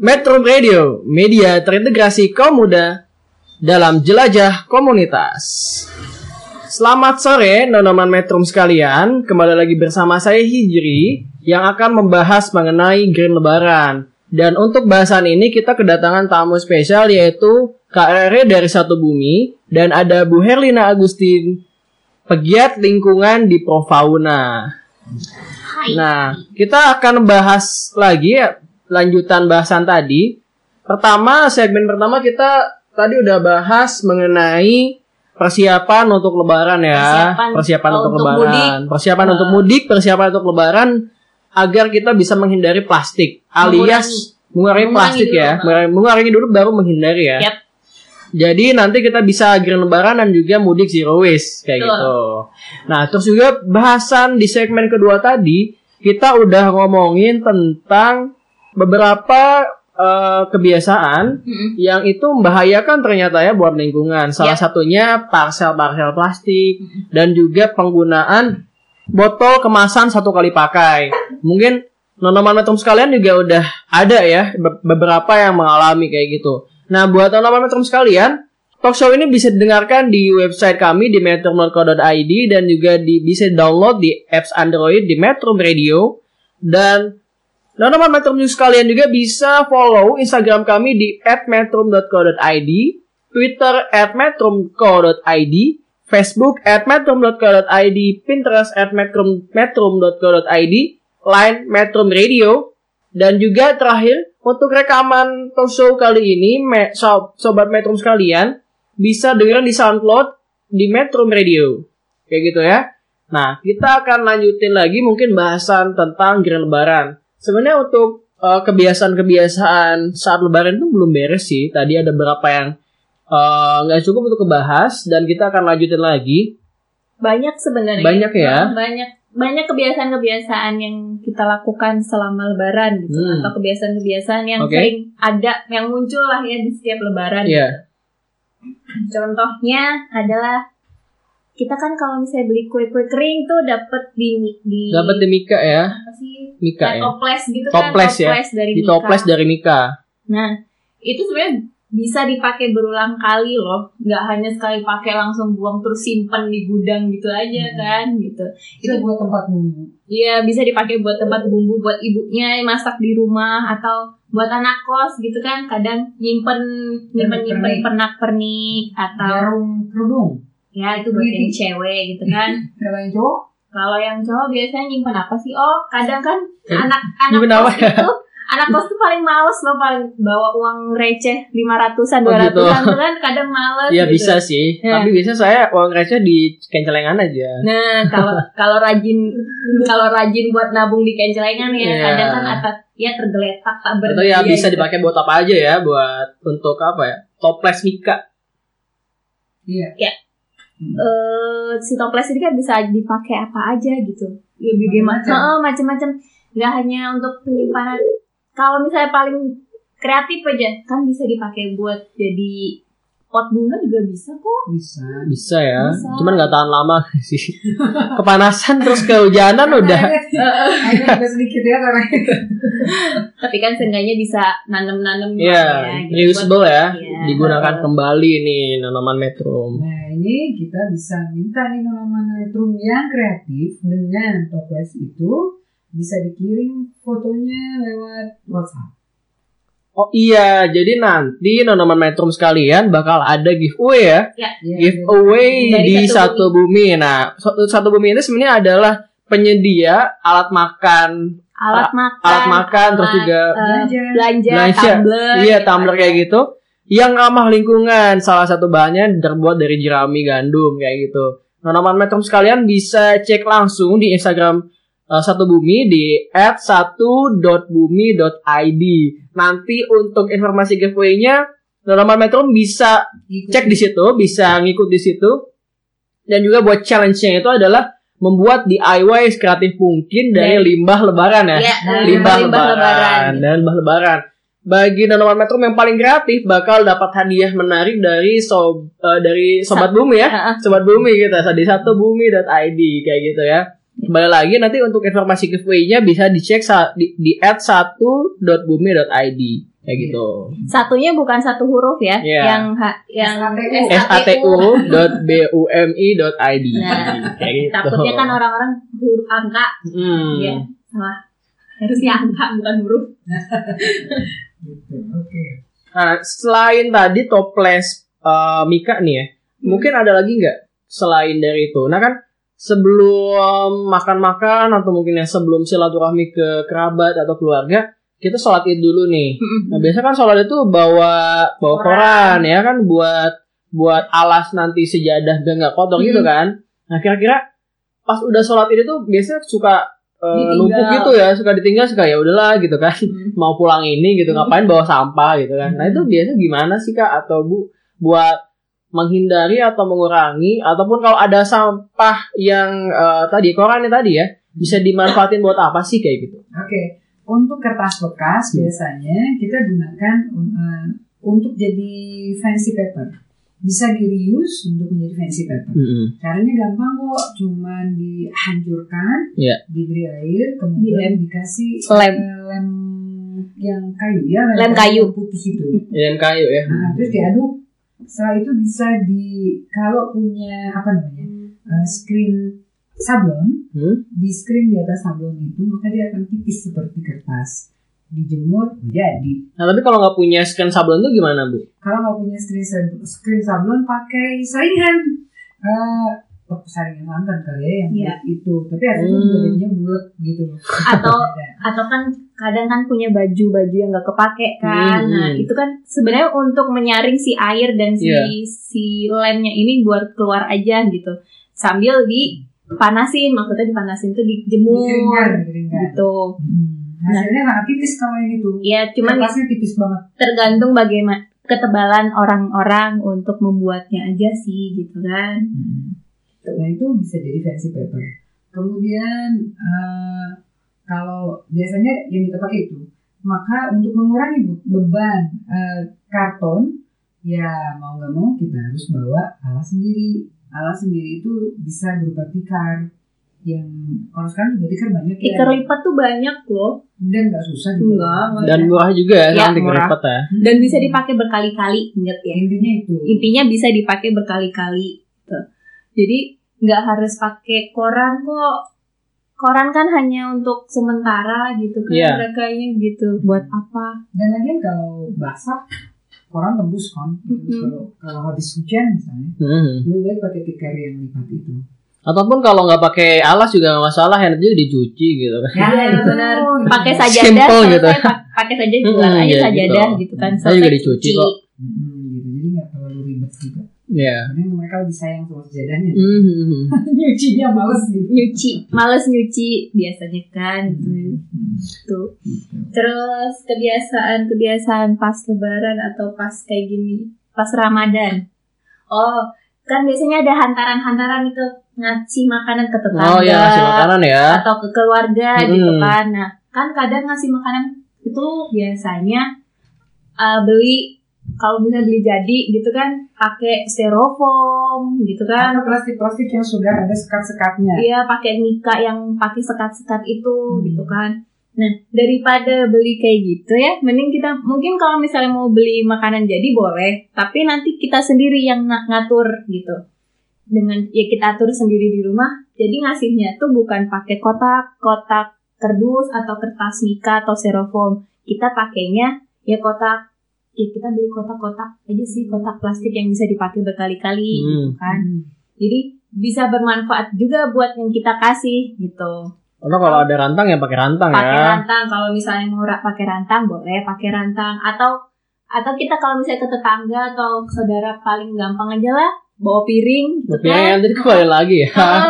Metro Radio, media terintegrasi kaum muda dalam jelajah komunitas. Selamat sore, nonoman Metrum sekalian. Kembali lagi bersama saya Hijri yang akan membahas mengenai Green Lebaran. Dan untuk bahasan ini kita kedatangan tamu spesial yaitu Kak Rere dari Satu Bumi dan ada Bu Herlina Agustin, pegiat lingkungan di Profauna. Nah, kita akan bahas lagi lanjutan bahasan tadi. Pertama, segmen pertama kita tadi udah bahas mengenai persiapan untuk lebaran ya. Persiapan, oh, untuk, untuk lebaran. mudik. Persiapan untuk mudik, persiapan untuk lebaran agar kita bisa menghindari plastik alias mengurangi, Mengurangi plastik dulu, ya. Mengurangi, mengurangi dulu baru menghindari ya. Yap. Jadi nanti kita bisa green lebaran dan juga mudik zero waste kayak Betul. gitu. Nah, terus juga bahasan di segmen kedua tadi kita udah ngomongin tentang beberapa eh, kebiasaan Mm-mm. yang itu membahayakan ternyata ya buat lingkungan. Salah Yap. satunya parsel-parsel plastik dan juga penggunaan botol kemasan satu kali pakai. Mungkin nonoman metrum sekalian juga udah ada ya be- beberapa yang mengalami kayak gitu. Nah, buat nonoman metrum sekalian, talk show ini bisa didengarkan di website kami di metrum.co.id dan juga di bisa download di apps Android di Metrum Radio dan Nonoman Metrum News kalian juga bisa follow Instagram kami di @metrum.co.id, Twitter @metrum.co.id, Facebook @metrum.co.id, Pinterest @metrum.metrum.co.id, Line Metrum Radio, dan juga terakhir untuk rekaman talk show kali ini, me- sob- sobat Metrum sekalian bisa dengerin di SoundCloud di Metrum Radio, kayak gitu ya. Nah, kita akan lanjutin lagi mungkin bahasan tentang Grand Lebaran. Sebenarnya untuk eh, kebiasaan-kebiasaan saat lebaran itu belum beres sih. Tadi ada beberapa yang eh, nggak cukup untuk kebahas dan kita akan lanjutin lagi. Banyak sebenarnya. Banyak ya? Banyak banyak kebiasaan-kebiasaan yang kita lakukan selama lebaran gitu Hmm. atau kebiasaan-kebiasaan yang Oke. sering ada yang muncul lah ya di setiap lebaran. Iya. Contohnya adalah kita kan kalau misalnya beli kue-kue kering tuh dapat di di Dapat di Mika ya, apa sih? Mika ya. toples gitu Toples kan, ya. toples dari Di Mika. toples dari Mika. Nah, itu sebenarnya bisa dipakai berulang kali loh. Nggak hanya sekali pakai langsung buang terus simpan di gudang gitu aja Hmm. kan gitu. Itu buat tempat bumbu. Iya, bisa dipakai buat tempat bumbu buat ibunya yang masak di rumah atau buat anak kos gitu kan. Kadang nyimpen nyimpen nyimpen pernak pernik atau Jarum kerudung. Ya itu buat yang cewek gitu kan. Kalau yang cowok, Kalau yang cowok biasanya nyimpen apa sih? Oh, kadang kan anak anak nyimpen apa kos itu anak kos tuh paling males loh paling bawa uang receh lima ratusan Oh, dua gitu. ratusan tuh kan kadang males. Iya gitu. bisa sih, Ya. tapi biasanya saya uang receh di kencelengan aja. Nah, kalau kalau rajin kalau rajin buat nabung di kencelengan ya, Iya. kadang kan atas ya tergeletak tak Atau berdaya. ya bisa gitu. dipakai buat apa aja ya, buat untuk apa ya? Toples Mika. iya. Eh, si toples ini kan bisa dipakai apa aja gitu. Ya bagaimana? Heeh, macam-macam. Nggak hanya untuk penyimpanan. Kalau misalnya paling kreatif aja, kan bisa dipakai buat jadi pot bunga juga bisa kok. Bisa. Bisa ya, Bisa. cuman nggak tahan lama sih. Kepanasan terus kehujanan udah. Sedikit ya karena Tapi kan seenggaknya bisa nanem-nanem Iya, gitu. reusable ya, Iya. digunakan kembali nih tanaman metrum. Nah ini kita bisa minta nih tanaman netrum yang kreatif dengan toples itu bisa dikirim fotonya lewat WhatsApp. Oh iya, jadi nanti tanaman metrum sekalian bakal ada giveaway ya. Ya, giveaway Dari di Satu satu bumi. Nah, satu, satu bumi ini sebenarnya adalah penyedia alat makan, alat makan, alat makan, terus alat, juga eh, Belanja. belanja, tumbler, iya gitu tumbler aja. kayak gitu. Yang ramah lingkungan, salah satu bahannya terbuat dari jerami gandum kayak gitu. Tanaman metrum sekalian bisa cek langsung di Instagram eh, satu bumi di @satu.bumi.id. Nanti untuk informasi giveaway-nya tanaman metrum bisa cek di situ, bisa ngikut di situ. Dan juga buat challenge-nya itu adalah membuat DIY kreatif mungkin dari Dari- limbah lebaran ya. Iya, dari limbah, limbah lebaran. lebaran. Dan limbah lebaran. Bagi tanaman metrum yang paling kreatif bakal dapat hadiah menarik dari sob eh, dari sobat bumi ya. Sobat bumi kita di satu bumi.id kayak gitu ya. Kembali lagi nanti untuk informasi giveaway-nya bisa dicek di, di @satu.bumi.id kayak gitu. Satunya bukan satu huruf ya, Iya. yang ha- yang SATU. satu.bumi.id Nah, kayak gitu. Takutnya kan orang-orang huruf angka, Hmm. ya salah. Harusnya angka bukan huruf. Gitu. Oke. Nah, selain tadi toples eh, Mika nih ya, mungkin ada lagi nggak selain dari itu? Nah kan sebelum makan-makan atau mungkin ya sebelum silaturahmi ke kerabat atau keluarga, kita sholat id dulu nih. Nah biasanya kan sholat itu bawa bawa koran, ya kan buat buat alas nanti sejadah biar nggak kotor gitu kan. Nah kira-kira pas udah sholat id itu biasanya suka eh, Ditinggal. numpuk gitu ya, suka ditinggal suka ya udahlah gitu kan. Hmm. Mau pulang ini gitu ngapain bawa sampah gitu kan. Nah itu biasanya gimana sih kak atau bu buat menghindari atau mengurangi ataupun kalau ada sampah yang eh, tadi korannya tadi ya bisa dimanfaatin buat apa sih kayak gitu? Oke. Untuk kertas bekas Hmm. biasanya kita gunakan uh, untuk jadi fancy paper. Bisa di reuse untuk menjadi fancy paper. Caranya gampang kok, cuman dihancurkan, Iya. diberi air, kemudian dikasih Lem. eh, lem yang kayu ya, Lem kayu. putih itu. Dan kayu ya. Nah, terus diaduk. Setelah itu bisa di kalau punya apa namanya eh, screen sablon, Hmm? di screen di atas sablon itu maka dia akan tipis seperti kertas. Dijemur jadi. Nah tapi kalau nggak punya scan sablon tuh gimana bu? Kalau nggak punya screen screen sablon pakai saringan. Eh saringan santan kali ya yang Iya. bulat itu. Tapi akhirnya Hmm. juga jadinya bulat gitu loh. Atau atau kan kadang kan punya baju-baju yang nggak kepake kan. Hmm, Nah, hmm. itu kan sebenarnya untuk menyaring si air dan si Iya. si lemnya ini buat keluar aja gitu. Sambil dipanasin, maksudnya dipanasin tuh dijemur Dikeringkan, dikeringkan. gitu. Hmm. Hasilnya sangat tipis kalau yang itu. Ya cuman Kertasnya tipis banget. tergantung bagaimana ketebalan orang-orang untuk membuatnya aja sih gitu kan. Nah itu bisa jadi fancy paper. Kemudian eh, kalau biasanya yang kita pakai itu, maka untuk mengurangi be- beban eh, karton, ya mau nggak mau kita harus bawa alas sendiri. Alas sendiri itu bisa berupa tikar yang kalau sekarang juga tikar banyak ya. Tikar lipat tuh banyak loh dan nggak susah juga. Enggak, enggak. Dan murah juga ya, Ya, kan murah. lipat ya. dan bisa dipakai berkali-kali inget ya. Intinya itu. Intinya bisa dipakai berkali-kali. Jadi nggak harus pakai koran kok. Koran kan hanya untuk sementara gitu kan Iya. mereka gitu. Buat apa? Dan lagian kalau basah, koran tembus kan. Mhm. Kalau kalau habis hujan misalnya, Hmm. lebih baik pakai tikar yang lipat itu. Ataupun kalau nggak pakai alas juga nggak masalah, hand juga dicuci gitu kan. Ya, itu. benar. Pakai Iya. sajadah, Simple selesai, gitu. pak- pakai saja gelar aja ya sajadah gitu. gitu kan. Saya juga dicuci cuci. kok. Hmm, Iya. Karena mereka lebih sayang sama sejadahnya. Hmm. Nyucinya males gitu. Nyuci, males nyuci biasanya kan gitu. Tuh. Terus kebiasaan-kebiasaan pas lebaran atau pas kayak gini, pas Ramadan. Oh, kan biasanya ada hantaran-hantaran itu ngasih makanan ke tetangga Oh ya ngasih makanan ya. atau ke keluarga Mm-mm. gitu kan. Nah, kan kadang ngasih makanan itu biasanya uh, beli kalau bisa beli jadi gitu kan pakai styrofoam gitu kan. Atau plastik-plastik yang sudah ada sekat-sekatnya. Iya pakai mika yang pakai sekat-sekat itu Hmm. gitu kan. Nah daripada beli kayak gitu ya, mending kita mungkin kalau misalnya mau beli makanan jadi boleh, tapi nanti kita sendiri yang nga- ngatur gitu. Dengan ya kita atur sendiri di rumah. Jadi ngasihnya tuh bukan pakai kotak, kotak kardus atau kertas mika atau styrofoam. Kita pakainya ya kotak ya kita beli kotak-kotak aja sih kotak plastik yang bisa dipakai berkali-kali Hmm. gitu kan. Hmm. Jadi bisa bermanfaat juga buat yang kita kasih gitu. Atau kalau ada rantang ya pakai rantang Pakai ya. rantang kalau misalnya mau ra- pakai rantang boleh pakai rantang atau atau kita kalau misalnya ke tetangga atau saudara paling gampang aja lah bawa piring gitu Oke, kan. nanti kembali lagi ya. Ah,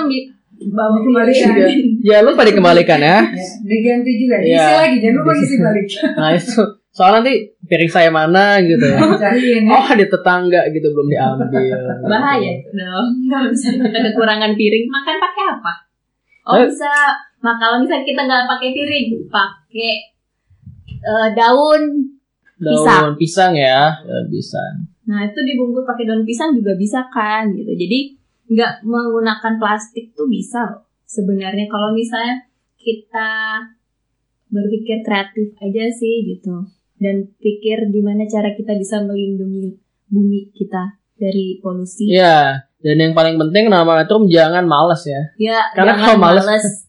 bawa Dikembalikan. piring. Jangan lupa dikembalikan ya. Ya, diganti juga. Isi Iya. lagi, jangan lupa isi balik. Nah itu soalnya nanti piring saya mana gitu. Ya. Oh di tetangga gitu belum diambil. Bahaya itu dong. Kalau misalnya kita kekurangan piring, makan pakai apa? Oh Eh. bisa. Nah kalau misalnya kita nggak pakai piring, pakai eh, daun Daun Pisang. pisang ya, daun pisang. Nah itu dibungkus pakai daun pisang juga bisa kan gitu. Jadi nggak menggunakan plastik tuh bisa loh. Sebenarnya kalau misalnya kita berpikir kreatif aja sih gitu. Dan pikir gimana cara kita bisa melindungi bumi kita dari polusi. Iya. Dan yang paling penting nama metrum jangan males ya. Ya, Karena kalau males- males.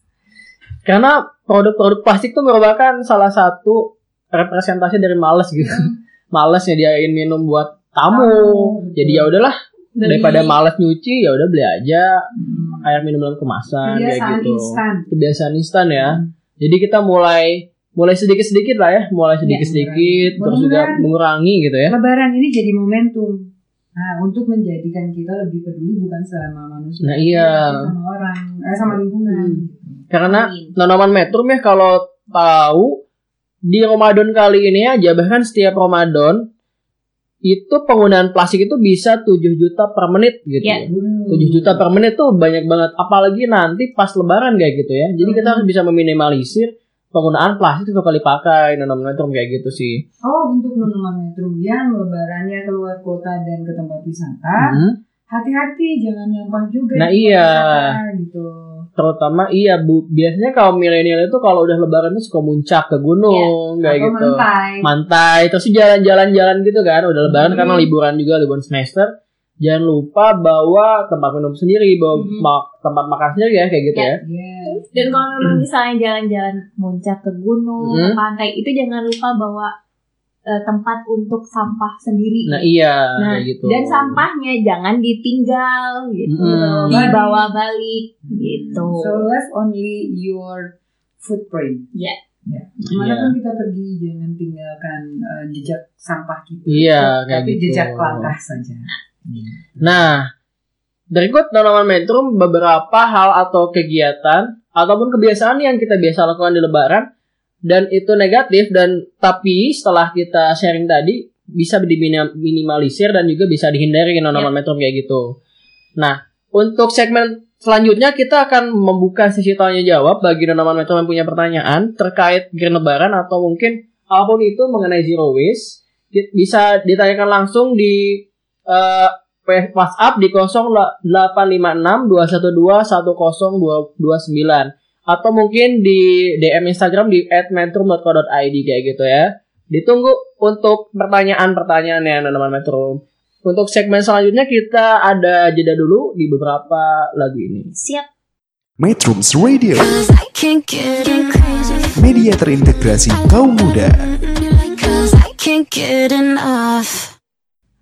Karena produk-produk plastik itu merupakan salah satu representasi dari males gitu. Males nyediain minum buat tamu. Tamu, Jadi ya udahlah Beli. daripada males nyuci ya udah beli aja Hmm. air minum dalam kemasan kayak Kebiasaan gitu. instan. Kebiasaan instan ya. Jadi kita mulai mulai sedikit-sedikit lah ya, mulai sedikit-sedikit terus juga mengurangi gitu ya. Lebaran ini jadi momentum. Nah, untuk menjadikan kita lebih peduli bukan sama manusia, Nah, iya. sama orang, eh, sama lingkungan. Karena Amin. Nonoman Metrum ya kalau tahu di Ramadan kali ini aja bahkan setiap Ramadan itu penggunaan plastik itu bisa 7 juta per menit gitu. Ya. ya. 7 juta per menit tuh banyak banget apalagi nanti pas lebaran kayak gitu ya. Jadi kita harus bisa meminimalisir penggunaan plastik itu kali pakai Nonoman Metrum kayak gitu sih. Oh, untuk minuman metrum yang lebarannya keluar kota dan ke tempat wisata, Hmm. hati-hati jangan nyampah juga. Nah, iya. wisata, gitu. Terutama iya Bu, biasanya kaum milenial itu kalau udah lebaran tuh suka muncak ke gunung kayak Atau gitu. mantai. mantai terus sih jalan-jalan-jalan gitu kan udah lebaran Hmm. karena liburan juga liburan semester jangan lupa bawa tempat minum sendiri bawa Hmm. ma- tempat makan sendiri ya kayak gitu Ya. ya, Iya. Dan kalau memang misalnya jalan-jalan muncak ke gunung, ke Hmm. pantai, itu jangan lupa bawa eh, tempat untuk sampah sendiri. nah iya Nah, kayak gitu Dan sampahnya jangan ditinggal gitu, Mm-mm. dibawa balik gitu. So left only your footprint. Ya. Ya. Iya. Di mana pun kita pergi jangan tinggalkan eh, jejak sampah kita. Iya, kayak Tapi gitu. jejak langkah saja. Nah dari Good Tanaman Metrum beberapa hal atau kegiatan ataupun kebiasaan yang kita biasa lakukan di lebaran dan itu negatif dan tapi setelah kita sharing tadi bisa diminimalisir dan juga bisa dihindari non-normal metrum kayak gitu. Nah, untuk segmen selanjutnya kita akan membuka sesi tanya jawab bagi non-normal metrum yang punya pertanyaan terkait green lebaran atau mungkin apa pun itu mengenai zero waste. Bisa ditanyakan langsung di eh, WhatsApp di 0856 atau mungkin di DM Instagram di @metrum.co.id kayak gitu ya. Ditunggu untuk pertanyaan-pertanyaannya teman-teman Metrum. Untuk segmen selanjutnya kita ada jeda dulu di beberapa lagu ini. Siap. Metrums Radio, Cause I can't get crazy. media terintegrasi kaum muda.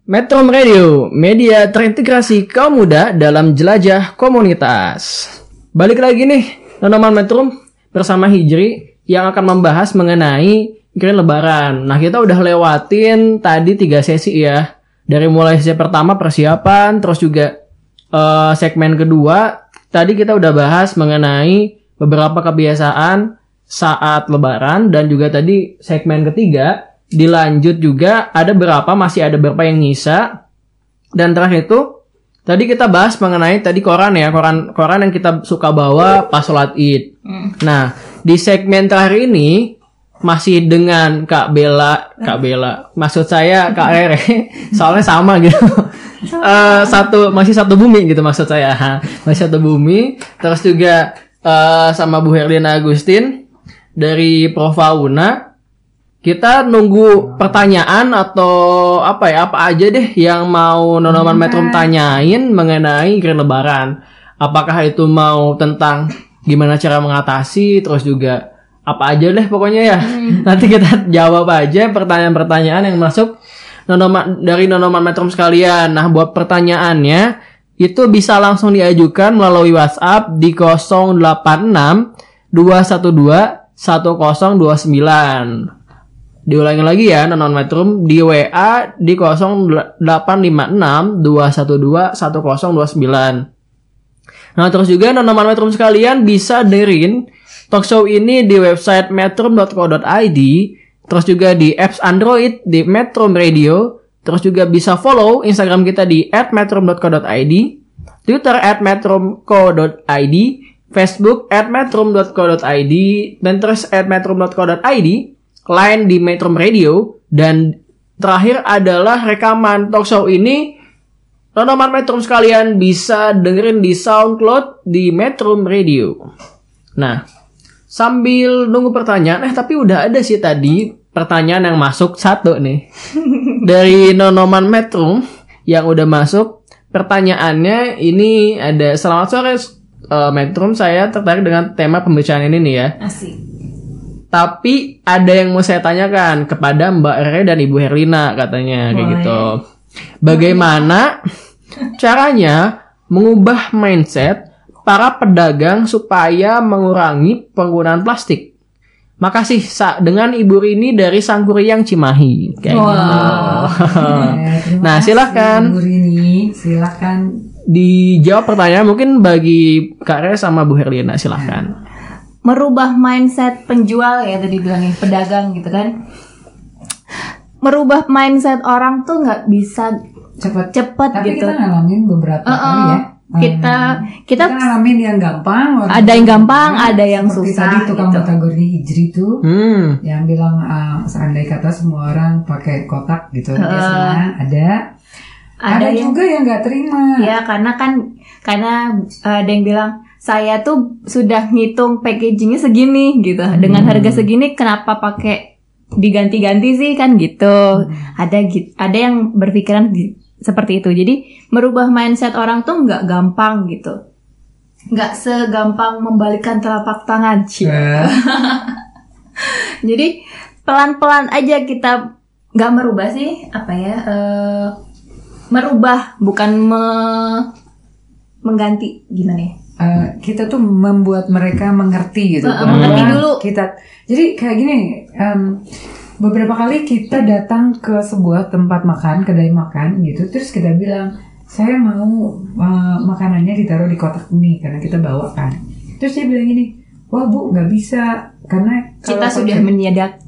Metrum Radio, media terintegrasi kaum muda dalam jelajah komunitas. Balik lagi nih, teman-teman Metrum bersama Hijri yang akan membahas mengenai Green Lebaran. Nah, kita udah lewatin tadi tiga sesi ya. Dari mulai sesi pertama persiapan, terus juga eh, segmen kedua tadi kita udah bahas mengenai beberapa kebiasaan saat Lebaran dan juga tadi segmen ketiga dilanjut juga ada berapa masih ada berapa yang nyisa dan terakhir itu tadi kita bahas mengenai tadi koran ya koran koran yang kita suka bawa pas sholat id. Nah di segmen terakhir ini masih dengan Kak Bella, Kak Bella, maksud saya Kak Rere, soalnya sama gitu. Eh, satu masih satu bumi gitu maksud saya, masih satu bumi. Terus juga eh, sama Bu Herlina Agustin dari Profauna. Kita nunggu pertanyaan atau apa ya apa aja deh yang mau Nonoman Metrum tanyain mengenai Green Lebaran. Apakah itu mau tentang gimana cara mengatasi, terus juga apa aja deh pokoknya ya. Nanti kita jawab aja pertanyaan-pertanyaan yang masuk Nonoman, dari Nonoman Metrum sekalian. Nah, buat pertanyaannya itu bisa langsung diajukan melalui WhatsApp di 086 212 1029. Diulangi lagi ya Nonon Metrum di WA di 0856 212 1029. Nah, terus juga Nonoman Metrum sekalian bisa dengerin talk show ini di website metrum.co.id, terus juga di apps Android di Metrum Radio, terus juga bisa follow Instagram kita di @metrum.co.id, Twitter @metrum.co.id, Facebook @metrum.co.id, dan terus @metrum.co.id, lain di Metrum Radio, dan terakhir adalah rekaman talk show ini Nonoman Metrum sekalian bisa dengerin di SoundCloud di Metrum Radio. Nah, sambil nunggu pertanyaan, eh tapi udah ada sih tadi pertanyaan yang masuk satu nih dari Nonoman Metrum yang udah masuk. Pertanyaannya ini ada selamat sore eh, Metrum, saya tertarik dengan tema pembicaraan ini nih ya. Asik. Tapi ada yang mau saya tanyakan kepada Mbak Re dan Ibu Herlina katanya kayak Boleh. gitu. Bagaimana caranya mengubah mindset para pedagang supaya mengurangi penggunaan plastik? Makasih Sa dengan Ibu Rini dari Sangkuriang Cimahi. Kayak Wow. gitu. Ya, Nah, kasih, silakan. Bu Rini, silakan. Dijawab pertanyaan mungkin bagi Kak Re sama Bu Herlina silahkan. Merubah mindset penjual ya tadi bilangnya pedagang gitu kan merubah mindset orang tuh nggak bisa Cepat. cepet Tapi gitu kita ngalamin beberapa Uh-uh. kali ya. kita Hmm. kita kita ngalamin yang gampang, Ada yang gampang, ada yang seperti susah, Tadi tukang gitu. kategori hijri tuh Hmm. yang bilang ah, seandainya kata semua orang pakai kotak gitu Heeh. biasanya ada. ada, Ada, yang juga yang nggak terima. ya karena kan karena uh, ada yang bilang saya tuh sudah ngitung packagingnya segini gitu. Dengan harga segini kenapa pakai diganti-ganti sih? Kan gitu. Ada gi- ada yang berpikiran seperti itu. Jadi merubah mindset orang tuh nggak gampang gitu. Nggak segampang membalikkan telapak tangan Cie. Ya. Jadi pelan-pelan aja kita nggak merubah sih apa ya eh, merubah bukan me- mengganti. Gimana ya? Eh, kita tuh membuat mereka mengerti gitu. Uh, uh, mengerti dulu. Kita jadi kayak gini. em, beberapa kali kita datang ke sebuah tempat makan, kedai makan gitu, terus kita bilang saya mau eh, makanannya ditaruh di kotak ini karena kita bawa kan. Terus dia bilang gini, wah bu nggak bisa karena Kita sudah pakai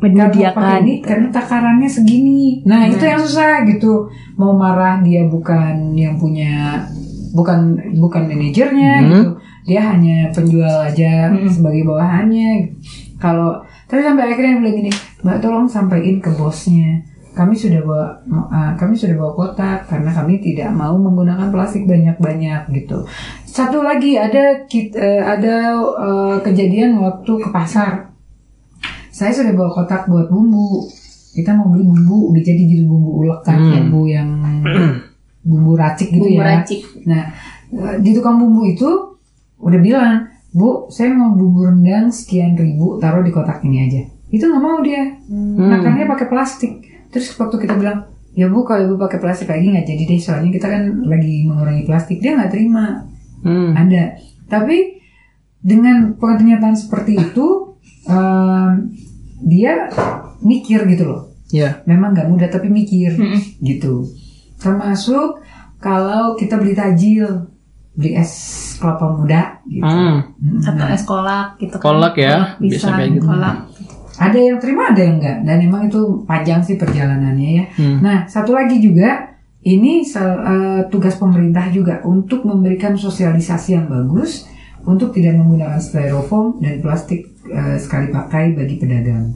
menyediakan. ini karena takarannya segini. Nah, itu yang susah gitu. Mau marah dia bukan yang punya bukan bukan manajernya Hmm. gitu. Dia hanya penjual aja sebagai bawahannya. Kalau tapi sampai akhirnya bilang gini, "Mbak tolong sampaikan ke bosnya. Kami sudah bawa uh, kami sudah bawa kotak karena kami tidak mau menggunakan plastik banyak-banyak gitu." Satu lagi ada kit- eh, ada eh, kejadian waktu ke pasar saya sudah bawa kotak buat bumbu kita mau beli bumbu udah jadi gitu bumbu ulek kan bumbu yang bumbu racik gitu Bumbu ya. racik. nah eh, di tukang bumbu itu udah bilang bu saya mau bumbu rendang sekian ribu taruh di kotak ini aja. Itu nggak mau dia. Makannya pakai plastik. Terus waktu kita bilang ya bu kalau ibu pakai plastik lagi nggak jadi deh soalnya kita kan lagi mengurangi plastik. Dia nggak terima. Hmm. ada. Tapi dengan pernyataan seperti itu em, dia mikir gitu loh. Ya. memang nggak mudah tapi mikir gitu termasuk kalau kita beli tajil beli es kelapa muda gitu Hmm. Mm, Atau es kolak gitu kan. Kolak ya, Pisang, kayak gitu. kolak. ada yang terima ada yang enggak dan emang itu panjang sih perjalanannya ya Hmm. nah satu lagi juga ini eh, tugas pemerintah juga untuk memberikan sosialisasi yang bagus untuk tidak menggunakan styrofoam dan plastik eh, sekali pakai bagi pedagang.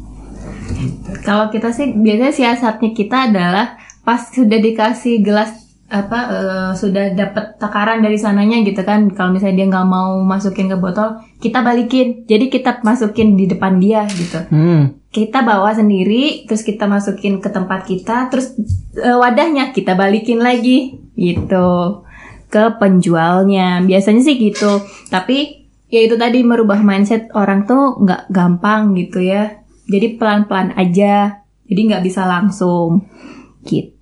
Kalau kita sih biasanya siasatnya kita adalah pas sudah dikasih gelas apa eh, sudah dapat takaran dari sananya gitu kan kalau misalnya dia nggak mau masukin ke botol kita balikin. Jadi kita masukin di depan dia gitu. Hmm. kita bawa sendiri terus kita masukin ke tempat kita terus eh, wadahnya kita balikin lagi gitu ke penjualnya. Biasanya sih gitu. Tapi ya itu tadi merubah mindset orang tuh nggak gampang gitu ya. Jadi pelan-pelan aja. Jadi nggak bisa langsung gitu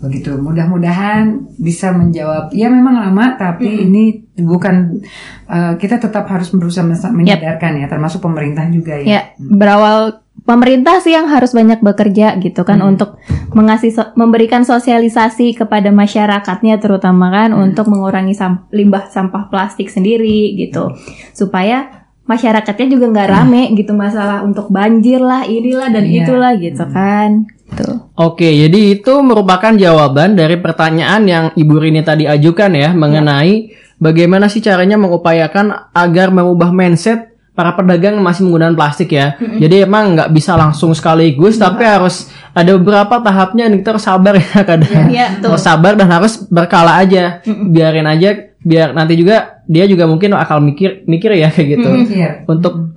Begitu. Mudah-mudahan bisa menjawab. Ya memang lama, tapi ini bukan eh, kita tetap harus berusaha menyadarkan ya, termasuk pemerintah juga ya. ya berawal pemerintah sih yang harus banyak bekerja gitu kan untuk mengasih so- memberikan sosialisasi kepada masyarakatnya terutama kan untuk mengurangi sam- limbah sampah plastik sendiri gitu. Supaya masyarakatnya juga nggak rame gitu masalah untuk banjir lah inilah dan Iya. itulah gitu kan tuh Oke, jadi itu merupakan jawaban dari pertanyaan yang Ibu Rini tadi ajukan ya mengenai bagaimana sih caranya mengupayakan agar mengubah mindset para pedagang yang masih menggunakan plastik ya. Jadi emang nggak bisa langsung sekaligus, tapi harus ada beberapa tahapnya dan kita harus sabar ya kadang. Iya, tuh. Harus sabar dan harus berkala aja. Biarin aja, biar nanti juga dia juga mungkin akal mikir mikir ya kayak gitu Iya. untuk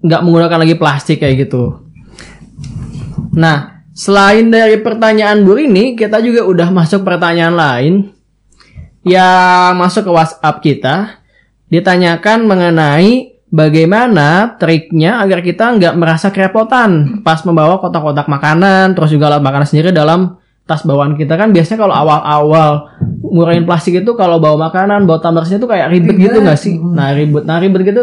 nggak menggunakan lagi plastik kayak gitu. Nah, selain dari pertanyaan Bu Rini, kita juga udah masuk pertanyaan lain yang masuk ke WhatsApp kita. Ditanyakan mengenai bagaimana triknya agar kita nggak merasa kerepotan pas membawa kotak-kotak makanan, terus juga alat makanan sendiri dalam tas bawaan kita kan biasanya kalau awal-awal ngurangin plastik itu kalau bawa makanan, bawa tumblersnya itu kayak ribet, gitu nggak sih? Nah ribet, nah ribet gitu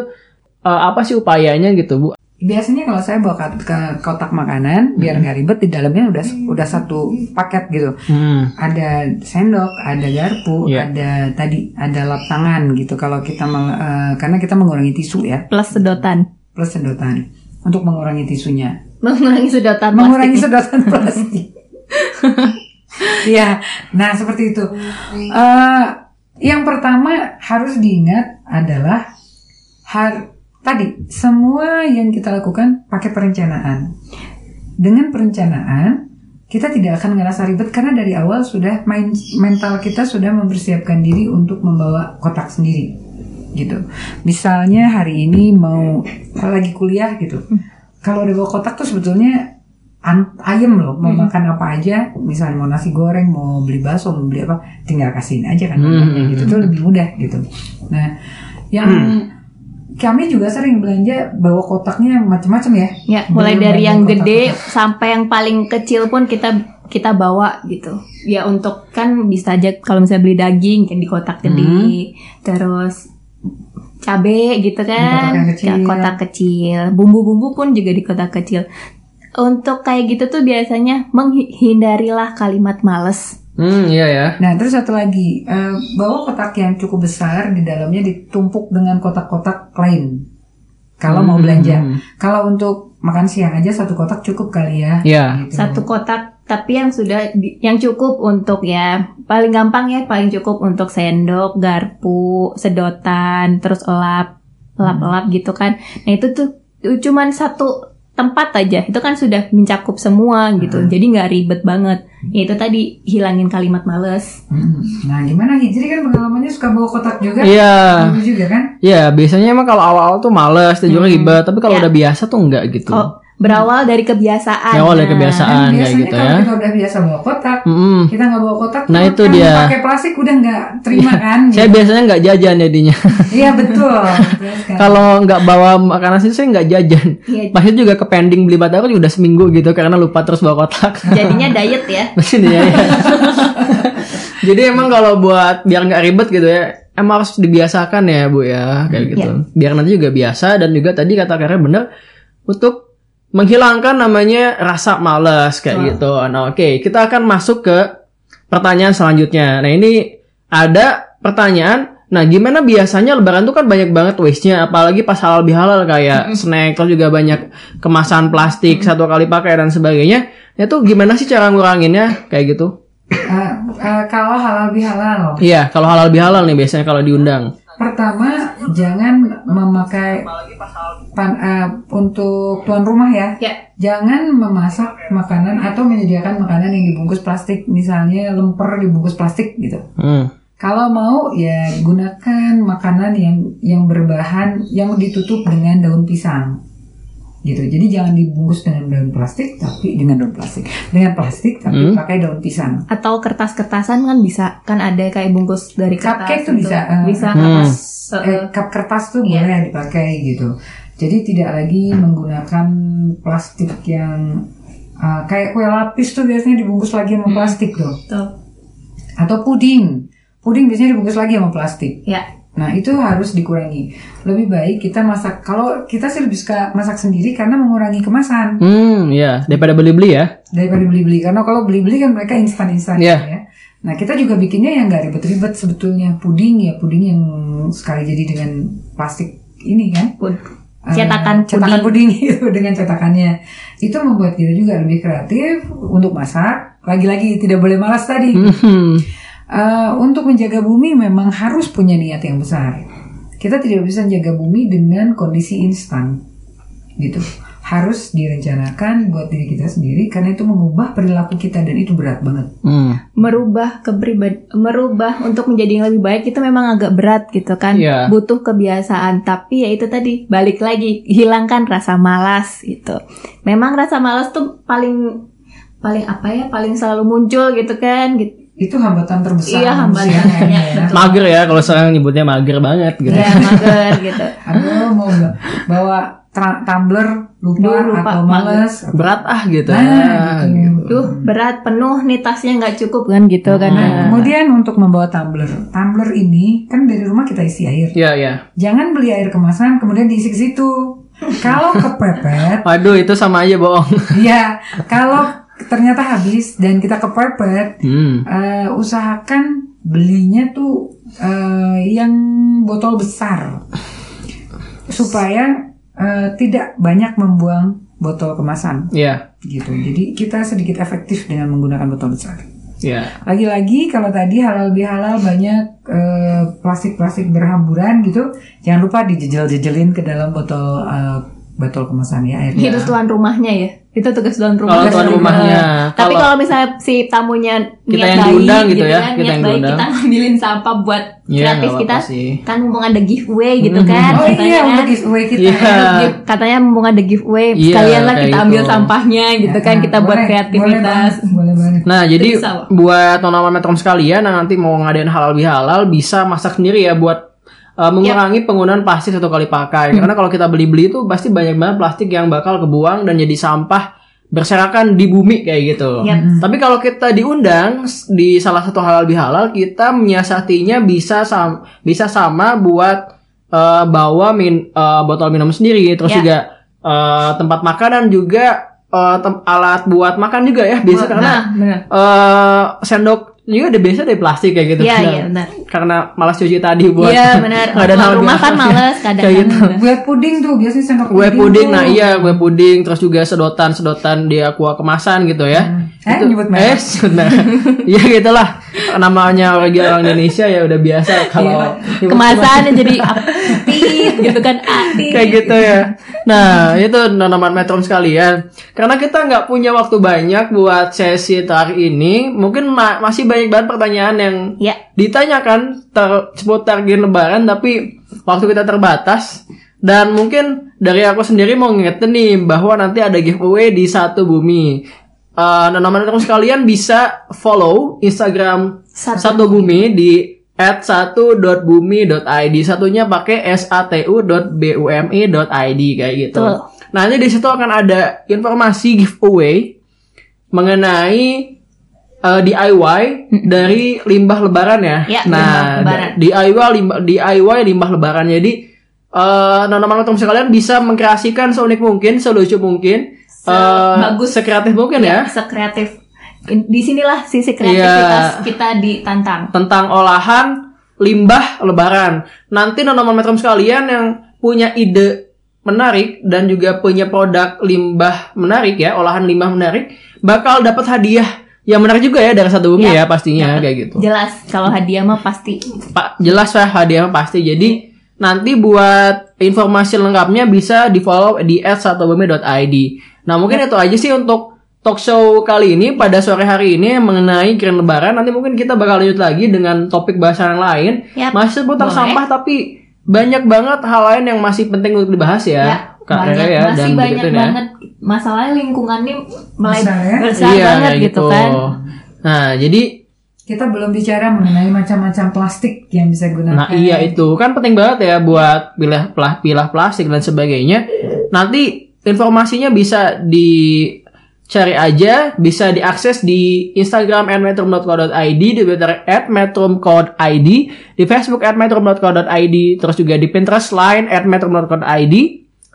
eh, apa sih upayanya gitu bu? Biasanya kalau saya bawa ke, ke kotak makanan, biar nggak ribet di dalamnya udah udah satu paket gitu. Hmm. Ada sendok, ada garpu, Iya. ada tadi ada lap tangan gitu. Kalau kita meng- eh, karena kita mengurangi tisu ya, plus sedotan plus sedotan untuk mengurangi tisunya. mengurangi sedotan mengurangi plastik sedotan plastik. Iya, nah seperti itu. Eh, yang pertama harus diingat adalah har tadi semua yang kita lakukan pakai perencanaan. Dengan perencanaan kita tidak akan ngerasa ribet karena dari awal sudah main mental kita sudah mempersiapkan diri untuk membawa kotak sendiri gitu. Misalnya hari ini mau lagi kuliah gitu. Kalau udah bawa kotak tuh sebetulnya ayem loh mau makan apa aja misalnya mau nasi goreng mau beli bakso mau beli apa tinggal kasihin aja kan Hmm. gitu tuh lebih mudah gitu nah yang kami juga sering belanja bawa kotaknya macam-macam ya Ya, mulai Belum dari yang kotak-kotak. gede sampai yang paling kecil pun kita kita bawa gitu. Ya untuk kan bisa aja kalau misalnya beli daging yang di kotak gede, terus cabe gitu kotak kan, yang kecil. Ya, kotak kecil. Bumbu-bumbu pun juga di kotak kecil. Untuk kayak gitu tuh biasanya menghindarilah kalimat males Hmm, iya ya. Nah, terus satu lagi, eh, bawa kotak yang cukup besar di dalamnya ditumpuk dengan kotak-kotak lain. Kalau mau Hmm. belanja, kalau untuk makan siang aja satu kotak cukup kali ya. Iya. Gitu. Satu kotak tapi yang sudah di- yang cukup untuk ya paling gampang ya paling cukup untuk sendok, garpu, sedotan, terus elap, elap-elap gitu kan. Nah itu tuh cuman satu tempat aja itu kan sudah mencakup semua gitu. Jadi nggak ribet banget. Ya itu tadi hilangin kalimat males. Mm. Nah, gimana Hijri kan pengalamannya suka bawa kotak juga? Iya. Dulu juga kan? Iya, biasanya emang kalau awal-awal tuh males, dan juga ribet, tapi kalau Ya. udah biasa tuh enggak gitu. Oh, berawal dari kebiasaan. Ya, awal dari Nah, kebiasaan. Dan kayak gitu kalau ya. kita udah biasa bawa kotak, Mm-mm. kita nggak bawa kotak, Nah, itu kan dia. Pakai plastik udah nggak terima kan? Saya gitu. biasanya nggak jajan jadinya. Iya betul. betul sekali. kalau nggak bawa makanan sih saya nggak jajan. Iya. Pasti juga ke pending beli batako udah seminggu gitu karena lupa terus bawa kotak. Jadinya diet ya. Pasti nih ya. Jadi emang kalau buat biar nggak ribet gitu ya, emang harus dibiasakan ya bu ya kayak gitu. Biar nanti juga biasa dan juga tadi kata Karen bener untuk menghilangkan namanya rasa malas kayak gitu. Nah oke kita akan masuk ke pertanyaan selanjutnya. Nah ini ada pertanyaan. Nah gimana biasanya lebaran tuh kan banyak banget waste-nya apalagi pas halal bihalal kayak snack terus juga banyak kemasan plastik satu kali pakai dan sebagainya. Itu gimana sih cara nguranginnya kayak gitu? Eh, eh, kalau halal bihalal, Iya, kalau halal bihalal nih biasanya kalau diundang. Pertama jangan memakai pan, eh, untuk tuan rumah ya. Ya. Jangan memasak makanan atau menyediakan makanan yang dibungkus plastik, misalnya lemper dibungkus plastik gitu. Hmm. Kalau mau ya gunakan makanan yang yang berbahan yang ditutup dengan daun pisang. Gitu. Jadi jangan dibungkus dengan daun plastik tapi dengan daun plastik. Dengan plastik tapi Hmm. pakai daun pisang. Atau kertas-kertasan kan bisa kan ada kayak bungkus dari kertas. Cupcake tuh gitu. bisa, eh, bisa Hmm. kertas. Eh, eh, cup kertas tuh Iya. boleh dipakai gitu. Jadi tidak lagi menggunakan plastik yang uh, kayak kue lapis tuh biasanya dibungkus lagi Hmm. sama plastik tuh. tuh. Atau puding. Puding biasanya dibungkus lagi sama plastik. Ya. Nah itu harus dikurangi. Lebih baik kita masak. Kalau kita sih lebih suka masak sendiri karena mengurangi kemasan Hmm, ya daripada beli-beli ya. daripada beli-beli. Karena kalau beli-beli kan mereka instan-instan Iya. ya. Nah kita juga bikinnya yang nggak ribet-ribet sebetulnya. Puding ya puding yang sekali jadi dengan plastik ini kan. Pud. Eh, Cetakan cetakan puding. puding itu dengan cetakannya itu membuat kita juga lebih kreatif untuk masak lagi-lagi tidak boleh malas tadi Hmm. Eh, untuk menjaga bumi memang harus punya niat yang besar. Kita tidak bisa menjaga bumi dengan kondisi instan gitu. Harus direncanakan buat diri kita sendiri karena itu mengubah perilaku kita dan itu berat banget. Hmm. merubah kepribadian merubah untuk menjadi yang lebih baik itu memang agak berat gitu kan. Iya. butuh kebiasaan. Tapi ya itu tadi balik lagi hilangkan rasa malas gitu. Memang rasa malas tuh paling paling apa ya paling selalu muncul gitu kan gitu itu hambatan terbesar Iya, manusia hambatan. kayaknya Iya, ya. Mager ya kalau sekarang nyebutnya mager banget gitu. ya mager gitu Aduh mau ba- bawa tumbler lupa, Duh, lupa, atau males Berat ah gitu. Nah, gitu. Duh berat penuh nih tasnya nggak cukup kan gitu kan Nah, kemudian untuk membawa tumbler, tumbler ini kan dari rumah kita isi air. Iya, iya. Jangan beli air kemasan kemudian diisi ke situ. Kalau kepepet, Waduh, itu sama aja bohong. ya kalau ternyata habis dan kita kepepet, Hmm. eh, usahakan belinya tuh eh, yang botol besar supaya eh, tidak banyak membuang botol kemasan Iya. gitu. Jadi kita sedikit efektif dengan menggunakan botol besar. Iya. Lagi-lagi kalau tadi halal bihalal banyak eh, plastik-plastik berhamburan gitu, jangan lupa dijejel-jejelin ke dalam botol eh, botol kemasan ya airnya. itu tuan rumahnya ya itu tugas tuan Kalau rumah tuan rumahnya, tapi kalau- kalau misalnya si tamunya Kita niat yang baik diundang gitu ya, kan, kita yang baik diundang. kita ngambilin sampah buat Iya, gratis nggak kita sih. kan mumpung ada giveaway gitu kan Oh katanya iya kan. untuk giveaway kita. Iya. Untuk give- katanya mumpung ada giveaway Iya, sekalian lah kita ambil gitu. sampahnya gitu kan Nah, kita buat boleh, kreativitas Boleh banget. Boleh banget. Nah, jadi bisa, buat teman-teman metrom sekalian yang nanti mau ngadain halal bihalal bisa masak sendiri ya buat uh, mengurangi penggunaan plastik satu kali pakai. Karena kalau kita beli-beli itu pasti banyak banget plastik yang bakal kebuang dan jadi sampah berserakan di bumi kayak gitu. Yap. Tapi kalau kita diundang di salah satu halal bihalal, kita menyiasatinya bisa sam bisa sama buat uh, bawa min uh, botol minum sendiri, terus Ya. juga uh, tempat makanan juga uh, tem- alat buat makan juga ya, biasa karena nah eh sendok juga udah biasa dari plastik kayak gitu. Iya, iya, benar. Karena malas cuci tadi buat Iya, benar. nggak ada nama rumah kan males kadang Kayak kan. gitu. Kue puding tuh biasanya sendok Kue puding, tuh. nah iya kue puding, terus juga sedotan-sedotan dia kuah kemasan gitu ya. Eh, Itu- nyebut merek. Eh, nyebut merek. Iya gitulah. Namanya orang orang Indonesia ya udah biasa kalau nyebut Kemasannya jadi aktif gitu kan aktif. kayak gitu ya. Nah itu tanaman metrum sekalian. Karena kita nggak punya waktu banyak buat sesi hari ini, mungkin ma- masih banyak banget pertanyaan yang Ya. ditanyakan ter seputar gen lebaran, tapi waktu kita terbatas. Dan mungkin dari aku sendiri mau ngingetin nih bahwa nanti ada giveaway di satu bumi. Eh tanaman metrum sekalian bisa follow Instagram Satu satu, bumi di at satu.bumi.id satunya pakai satu.bumi.id kayak gitu. Betul. Nanti di situ akan ada informasi giveaway mengenai eh, DIY dari limbah lebaran ya. Ya, nah, limbah lebaran. DIY limbah DIY limbah lebaran. Jadi eh teman-teman teman sekalian bisa mengkreasikan seunik mungkin, selucu mungkin, eh, Sebagus. sekreatif mungkin ya Sekreatif. In- Di sinilah sisi kreativitas kita ditantang. tentang olahan limbah lebaran. Nanti teman-teman metrum sekalian yang punya ide menarik dan juga punya produk limbah menarik ya, olahan limbah menarik, bakal dapat hadiah yang menarik juga ya dari satu bumi ya, Ya, pastinya kayak gitu. Jelas kalau hadiah mah pasti. Pak jelas lah hadiah pasti. Jadi nanti buat informasi lengkapnya bisa di follow di @satubumi.id. Nah mungkin itu aja sih untuk talk show kali ini pada sore hari ini mengenai keren lebaran. Nanti mungkin kita bakal lanjut lagi dengan topik bahasan yang lain. Yap, Masih seputar boleh. sampah tapi banyak banget hal lain yang masih penting untuk dibahas ya. Ya, Kak banyak, Rere ya, masih dan banyak ya. banget masalahnya lingkungannya mulai Besar ya? besar Iya, banget kayak gitu kan. Nah, jadi Kita belum bicara mengenai macam-macam plastik yang bisa digunakan. Nah iya itu kan penting banget ya buat pilah pilah, plastik dan sebagainya. Nanti informasinya bisa dicari aja, bisa diakses di Instagram @metrum.co.id, di Twitter @metrum.co.id, di Facebook @metrum.co.id, terus juga di Pinterest line @metrum.co.id.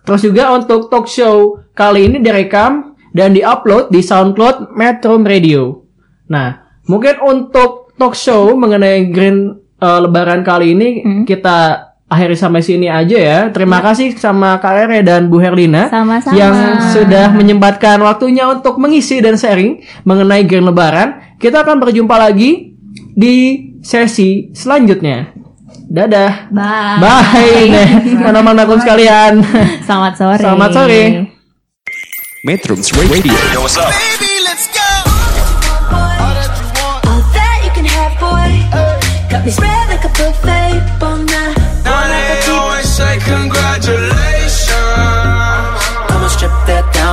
Terus juga untuk talk show kali ini direkam dan diupload di SoundCloud Metrum Radio. Nah, mungkin untuk talk show mengenai Green eh, Lebaran kali ini kita akhiri sampai sini aja ya. Terima kasih sama Kak Rere dan Bu Herlina Sama-sama. yang sudah menyempatkan waktunya untuk mengisi dan sharing mengenai Green Lebaran. Kita akan berjumpa lagi di sesi selanjutnya. Dadah. Bye. Bye. Nih, teman-teman aku sekalian. Selamat sore. Selamat sore. Metrums Radio. Yo, what's up? Baby, let's go. All that you can have, boy. Got me spread like a buffet.